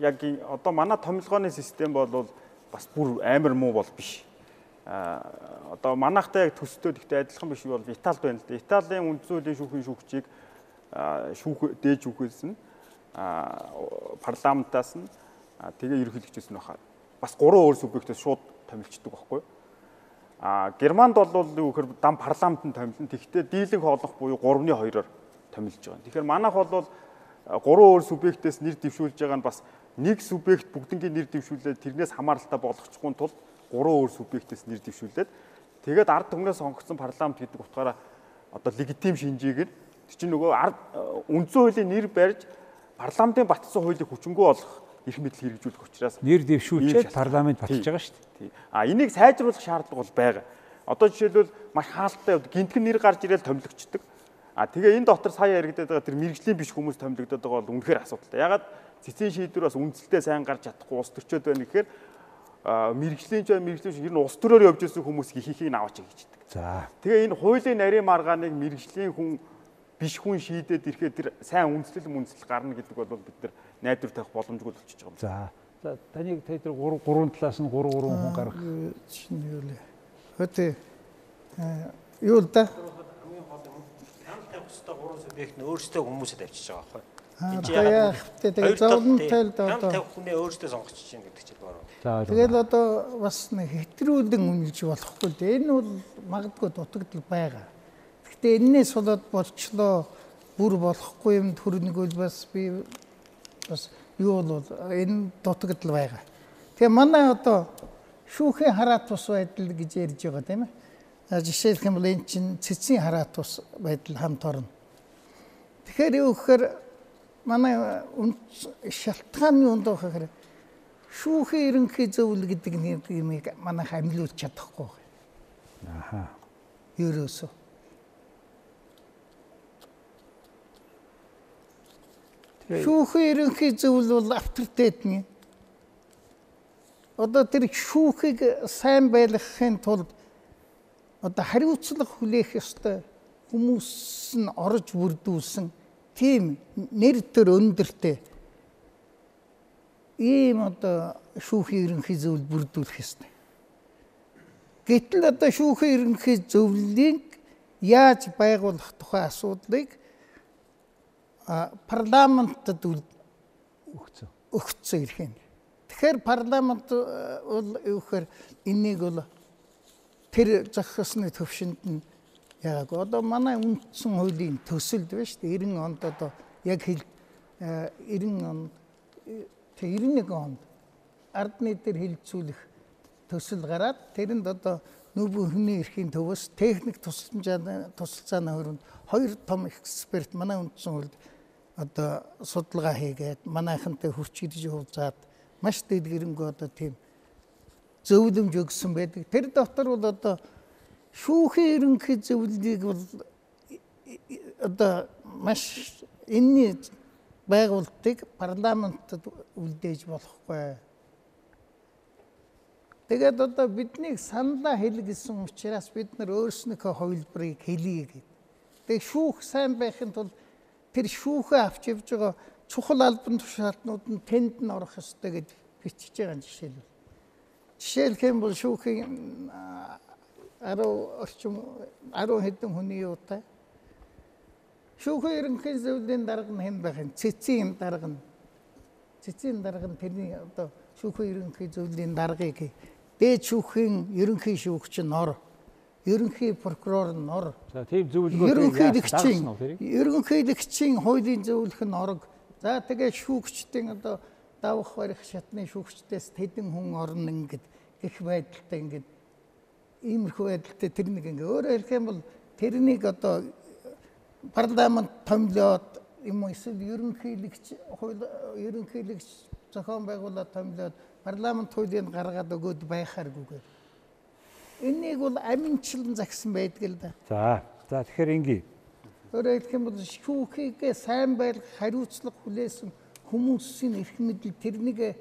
яг одоо манай томилгооны систем бол бас бүр амар муу бол биш одоо манайхтай яг төстэй ихтэй адилхан биш бол Италид байна л да. Италийн үндсүүлийн шүүхийн шүүгчийг шүүх дээж шүүхээс нь парламентаас нь тэгээ ерөнхийлөгчөөс нь баха. Бас гурван өөр субъектээс шууд томилчдөг байхгүй юу? А Германд бол юу гэхээр дан парламентын томилно. Тэгвэл дийлэнх олох буюу 3-ны 2-оор томилж байгаа. Тэгэхээр манайх бол гурван өөр субъектээс нэр дэвшүүлж байгаа нь бас нэг субъект бүгднгийн нэр дэвшүүлээд тэрнээс хамааралтай болгочихгүй тул гурван өөр субъектээс нэр дэвшүүлээд тэгээд ард түмнээс сонгогдсон парламент гэдэг утгаараа одоо легитим шинжийг нь чинь нөгөө ард үндсэн хуулийн нэр барьж парламентын батсан хуулийг хүчингү болгох эрх мэдэл хэрэгжүүлэх учраас нэр дэвшүүлчихэд парламент батж байгаа шүү дээ. А энийг сайжруулах шаардлага бол байгаа. Одоо жишээлбэл маш хаалттай гинтгэн нэр гарч ирээл томилогчдөг. А тэгээ энэ дотор сая яригдаад байгаа тэр мэрэгжлийн биш хүмүүс томилогдоод байгаа бол үнэхээр асуудалтай. Ягаад цэцэн шийдвэр бас үнэлтэд сайн гарч чадахгүй ус төрчөөд байна гэхээр мэрэгжлийн ч мэрэгжлийн шиг ер нь улс төрөөр явж ирсэн хүмүүс ихийг нь аваач гэж хэлдэг. За. Тэгээ энэ хуулийн нарийн маргааныг мэрэгжлийн хүн биш хүн шийдээд ирэхэд тэр сайн үндэслэл мүндэслэл гарна гэдэг бол бид нар найдвар тавих боломжгүй болчихж байгаа юм. За. За таныг тэр гурван гурван талаас нь гурван гурван хүн гарах. Чинь юу лээ. Хөтэ юу л да? Хамгийн гол нь хяналт тавих ёстой гурван субъект нь өөрсдөө хүмүүсэд авчиж байгаа байхгүй юу? Аа тэгээ зовлонтой л одоо хүний өөрөөсөө сонгоч чинь гэдэг чинь бороо. Тэгэл одоо бас нэг хэтрүүлэн үнэлж болохгүй дээ. Энэ бол магадгүй дутагдал байгаа. Гэхдээ энээс болоод болчлоо бүр болохгүй юм төрнөгөл бас би бас юу бол энэ дутагдал байгаа. Тэгээ манай одоо шүүхийн хараат тус байдал гэж ярьж байгаа тийм ээ. Жишээлх юм бол энэ чинь цэцгийн хараат тус байдал хамт орно. Тэгэхээр юу гэхээр манай шалтгааны үнд байхаар шүүхийн ерөнхий зөвлөл гэдэг нэг манайх амьлуулж чадахгүй. Аха. Ерөөсөө. Шүүхийн ерөнхий зөвлөл бол авторитетны. Одоо тэр шүүхийг сайн байлгахын тулд одоо хариуцлага хүлээх ёстой хүмүүс нь орж бүрдүүлсэн тийм нэр төр өндөртэй ийм одоо шүүхийн ерөнхий зөвлөл бүрдүүлэх ёстой. Гэтэл одоо шүүхийн ерөнхий зөвлөлийг яаж байгуулах тухай асуудлыг парламентд өгцөө. өгцөө ирэх юм. Тэгэхээр парламент бол юу гэхээр энийг бол тэр зохисны төвшөнд нь яг одоо манай үндсэн хуулийн төсөлд байна шүү дээ 90 онд одоо яг хэл 90 онд тэг 91 онд ардны дээр хилцүүлэх төсөл гараад тэрэнд одоо нүүбэн хүний эрхийн төвөөс техник тусламжааны тусалцааны хүрээнд хоёр том эксперт манай үндсэн хуульд одоо судалгаа хийгээд манайхантай хурц ирж уулзаад маш дэдгэрэнгүй одоо тийм зөвлөмж өгсөн байдаг. Тэр дотор бол одоо шүүхийн ерөнхий зөвлөлийг бол одоо маш энэний байгуулалтыг парламентд үлдээж болохгүй. Тэгээд одоо биднийг саналаа хэл гэсэн учраас бид нар өөрснөөхөө хувилбарыг хэлье гэдэг. Тэгээд шүүх сайн байхын тулд тэр шүүхээ авч явж байгаа чухал албан тушаалтнууд нь тэнд нь орох ёстой гэж бичиж байгаа жишээлбэл. Жишээлх юм бол шүүхийн 10 орчим 10 хэдэн хүний юутай? Шүүхийн ерөнхий зөвлөлийн дарга нь хэн байх юм? Цэцгийн дарга нь. Цэцгийн дарга нь тэрний одоо шүүхийн ерөнхий зөвлөлийн даргыг дээд шүүхийн ерөнхий шүүгч нь ор ерөнхий прокурор нь ор. За тийм зөвлөгөө ерөнхийлөгчийн ерөнхийлөгчийн хуулийн зөвлөх нь орог. За тэгээ шүүгчдийн одоо давах барих шатны шүүгчдээс тэдэн хүн орно ингээд гих байдалтай ингээд иймэрхүү байдалтай тэр нэг ингээ өөрөөр хэлэх юм бол тэрнийг одоо парламент томлоод юм уу эсвэл ерөнхийлөгч хууль ерөнхийлөгч зохион байгуулалт томлоод парламент хуулийг гаргаад өгөөд байхааргүйгээр Энийг бол аминчлан загсан байдаг л да. За. За тэгэхээр ингээ. Өөрөөр хэлэх юм бол шүүхийгээ сайн байлгах хариуцлага хүлээсэн хүмүүсийн эрх мэдэл тэрнийг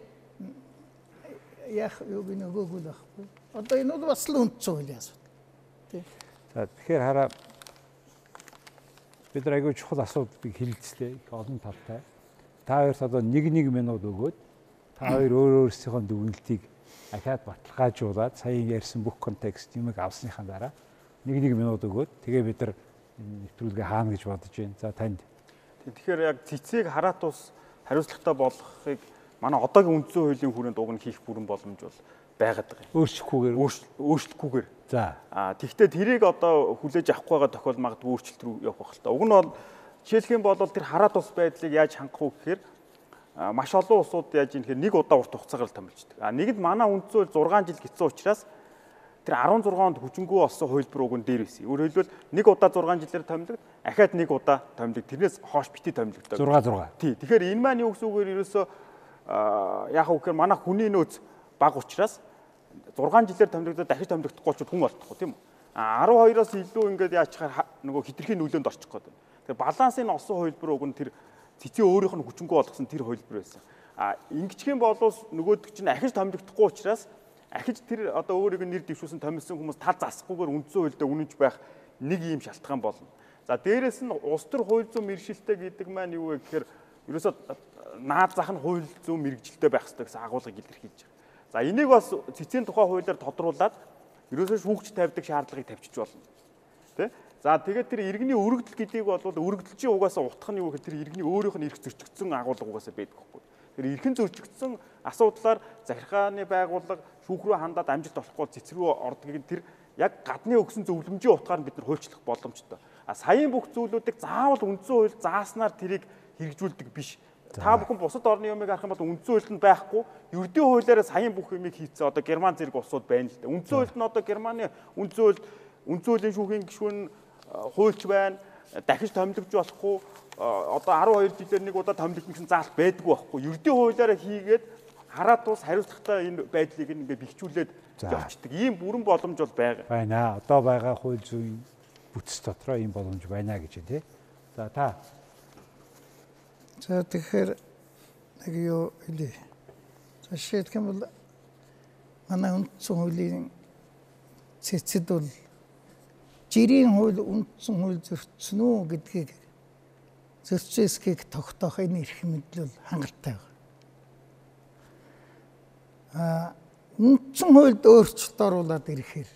яах юу гэнэ өгөөгүй байхгүй. Одоо энэ бол бас л үндсэн хуулийн асуудал. Тий. За тэгэхээр хараа бид нар аягүй чухал асуудлыг хилцлээ. Их олон талтай. Та хоёрт одоо нэг нэг минут өгөөд та хоёр өөр өөрсдийнхөө дүгнэлтийг ахаад баталгаажуулаад саяын ярьсан бүх контекст юмыг авсныхаа дараа нэг нэг минут өгөөд тэгээ бид нар нэвтрүүлгээ хаана гэж бодож байна. За танд. Тэгэхээр яг цэцгийг хараат ус хариуцлагатай болгохыг манай одоогийн үндсэн хуулийн хүрээнд уг нь хийх бүрэн боломж бол байгаад байгаа. Өөрчлөхгүйгээр өөрчлөхгүйгээр. За. Аа тэгвэл тэрийг одоо хүлээж авахгүй байгаа тохиол магадгүй өөрчлөлт рүү явах байх л та. Уг нь бол жишээлх юм бол тэр хараат ус байдлыг яаж хангах вэ гэхээр маш олон улсууд яаж юм хэрэг нэг удаа урт хугацаагаар томилждаг. А нэгд манай үндсөөл 6 жил гисэн учраас тэр 16 онд хүчингүү болсон хувилбар уг нь дээр байсан. Өөрөөр хэлбэл нэг удаа 6 жилээр томилдог, ахаад нэг удаа томилдог. Тэрнээс хоош бити томилдог. 6 6. Тий. Тэгэхээр энэ маань юу гэсэн үгээр ерөөсөө яг үгээр манай хүний нөөц баг учраас 6 жилээр томилогдоод дахиж томилогдохгүй ч хүн олдохгүй тийм үү? А 12-оос илүү ингээд яачаар нөгөө хитрхийн нүүлээнд орчих гээд байна. Тэгэхээр балансын осон хувилбар уг нь тэр цэцээ өөрийнх нь хүчингү болгосон тэр хувилбар байсан. А ингэчих юм бол нөгөөдөг чинь ахиж томилогдохгүй учраас ахиж тэр одоо өөрийг нэр дэвшүүлсэн томилсон хүмүүс тал засахгүйгээр үндсэн хуульдаа үнэнч байх нэг ийм шалтгаан болно. За дээрэс нь улс төр хууль зүйн мэрэгжилтэй гэдэг маань юу вэ гэхээр ерөөсөө наад зах нь хууль зүйн мэрэгжилтэй байх хэрэгтэй гэсэн агуулгыг илэрхийлж байгаа. За энийг бас цэцгийн тухай хуулиар тодруулаад ерөөсөө шүүгч тавьдаг шаардлагыг тавьчих болно. Тэ? За тэгээд тэр иргэний өргөдөл гэдгийг бол өргөдөлчийн угаасаа утгах нь юу гэхээр тэр иргэний өөрийнх нь эрх зөрчигдсөн агуулга угаасаа байдаг байхгүй. Тэр эрхэн зөрчигдсөн асуудлаар захиргааны байгууллага шүүх рүү хандаад амжилт олохгүй цэцрүү ордгийг тэр яг гадны өгсөн зөвлөмжийн утгаар бид нар хуульчлах боломжтой. А саяын бүх зүйлүүдийг заавал үндсэн хууль зааснаар тэрийг хэрэгжүүлдэг биш. Та бүхэн бусад орны юмыг харах юм бол үндсэн хуульд нь байхгүй. Ердийн хуулиараа саяын бүх юмыг хийцээ одоо Герман зэрэг улсууд байна л да. Үндсэн хуульд нь одоо Германы үндсэн хууль үндсэн хуулийн шүүхийн гишүүн хуульч байна. дахиж томилогч болохгүй одоо 12 жилээр нэг удаа томилогч гэсэн заалт байдгүй байхгүй. Ердийн хуулиараа хийгээд хараад тус хариуцлагатай энэ байдлыг ингээ бэхжүүлээд явцдаг. Ийм бүрэн боломж бол байгаа. Байна. Одоо байгаа хууль зүйн бүтц дотроо ийм боломж байна гэж тий. За та. За тэгэхээр нэг юу хэлээ. За шийдэх юм бол манай үндсэн хуулийн цэцэд бол жирийн хууль үндсэн хууль зөрчсөн үү гэдгийг зөрчөөсгийг тогтоох энэ эрх мэдэл бол хангалттай байна. А үндсэн хуульд өөрчлөлт оруулаад ирэхээр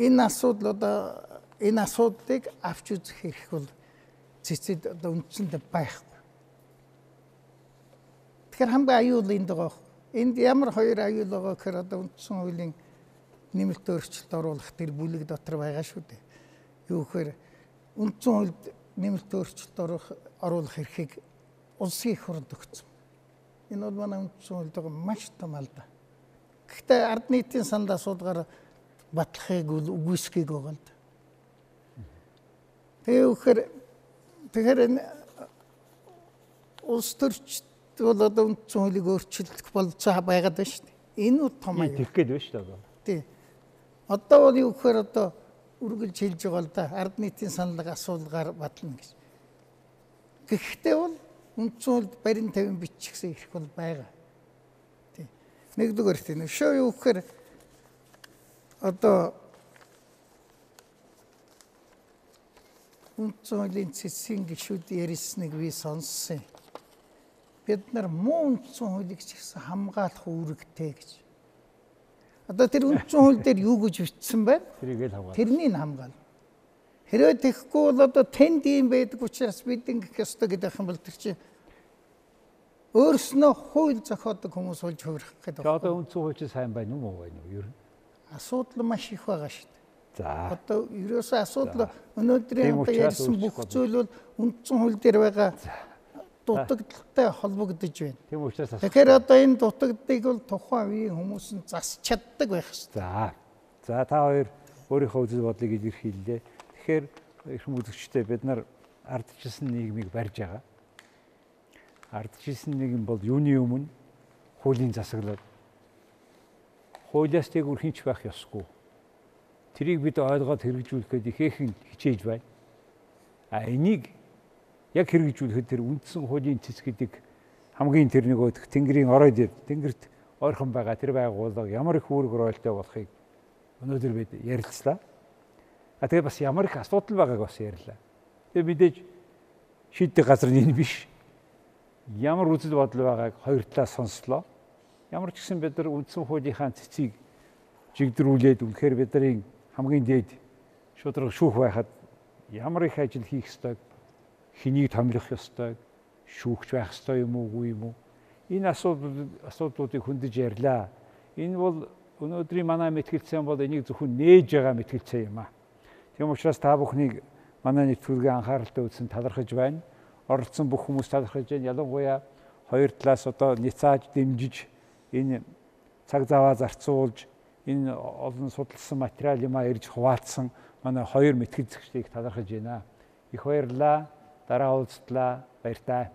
энэ асуудал одоо энэ асуудлыг авч үзэх эрх бол цэцэд одоо үндсэндээ байхгүй. Тэгэхээр хамгийн аюул энд байгаа. Энд ямар хоёр аюул байгаа гэхээр одоо үндсэн хуулийн нэмэлт өөрчлөлт оруулах тэр бүлэг дотор байгаа шүү дээ. Юу гэхээр үндсэн хуульд нэмэлт өөрчлөлт оруулах эрхийг улсын их хурлд өгсөн. Энэ бол манай үндсэн хуульд байгаа маш том алдаа. Гэхдээ ард нийтийн санд асуудгаар батлахыг үгүйсхийг байгаа л да. Тэгээ үхээр тэгэхээр энэ улс төрчд бол одоо үндсэн хуулийг өөрчлөх болцоо байгаад байна шүү дээ. Энэ нь том аяа. Тэгэх гээд байна шүү дээ. Тий. Одоо бол юу гэхээр одоо үргэлж хэлж байгаа л да. Ард нийтийн саналыг асуулгаар батлна гэж. Гэхдээ бол үндсэн хууль барин 50 бичигсэн ирэх бол байгаа. Тий. Нэгдүгээр тийм. Шөө юу гэхээр одоо хуулийн цэцгийн гишүүд ярьсныг би сонссон. Бид нар муу үндсэн хуулийг ч гэсэн хамгаалах үүрэгтэй гэж. Одоо тэр үндсэн хууль дээр юу гэж бичсэн байна? Тэрийг л хамгаалах. Тэрнийг хамгаална. Хэрвээ тэгэхгүй бол одоо тэнд ийм байдаг учраас бид ингэх ёстой гэдэг юм бол тэр чинь өөрснөө хууль зохиодог хүмүүс болж хувирах гэдэг. Тэгээ одоо үндсэн хууль чинь сайн байна уу муу байна уу? Ер нь Асуудал маш их байгаа шүү дээ. За. Одоо ерөөсөө асуудал өнөөдрийн одоо ярьсан бүх зүйл бол үндсэн хууль дээр байгаа дутагдaltaй холбогдож байна. Тийм учраас Тэгэхээр одоо энэ дутагддыг бол тухайн үеийн хүмүүс нь засч чаддаг байх хэрэгтэй. За. За та хоёр өөрийнхөө үзэл бодлыг илэрхийллээ. Тэгэхээр их үзэгчтэй бид нар ардчилсан нийгмийг барьж байгаа. Ардчилсан нийгэм бол юуны өмнө хуулийн засаглал. Хуулиас дээгүүр хинч байх ёсгүй. Тэрийг бид ойлгоод хэрэгжүүлэхэд ихээхэн хичээж байна. А энийг яг хэрэгжүүлэхэд тэр үндсэн хуулийн цэцгэдэг хамгийн тэр нэг өдөх тэнгэрийн орой дээр тэнгэрт ойрхон байгаа тэр байгууллага ямар их үүрэг ролтой болохыг өнөөдөр бид ярилцлаа. А тэгээ бас ямар их асуудал байгааг бас ярьлаа. Тэгээ мэдээж шийдэх газар нь энэ биш. Ямар үзэл бодол байгааг хоёр талаас сонслоо. Ямар ч гэсэн бид нар үндсэн хуулийнхаа цэцгийг жигдрүүлээд үнэхээр бидний хамгийн дээд шудраг шүүх байхад ямар их ажил хийх ёстой хэнийг томилох ёстой шүүгч байх ёстой юм уугүй юм уу? Энэ асуудал асуудлуудыг хөндөж ярьлаа. Энэ бол өнөөдрийн манай мэтгэлцэн бол энийг зөвхөн нээж байгаа мэтгэлцэн юм а тийм учраас та бүхнийг манай нэвтрүүлгийн анхааралтай үзсэн талархаж байна. Оролцсон бүх хүмүүс талархаж байна. Ялангуяа хоёр талаас одоо ницааж дэмжиж энэ цаг заваа зарцуулж энэ олон судалсан материал юмаа ирж хуваалцсан манай хоёр мэтгэл зэгчлийг талархаж байна. Их баярлалаа. Дараа уулзтлаа. Баяртай.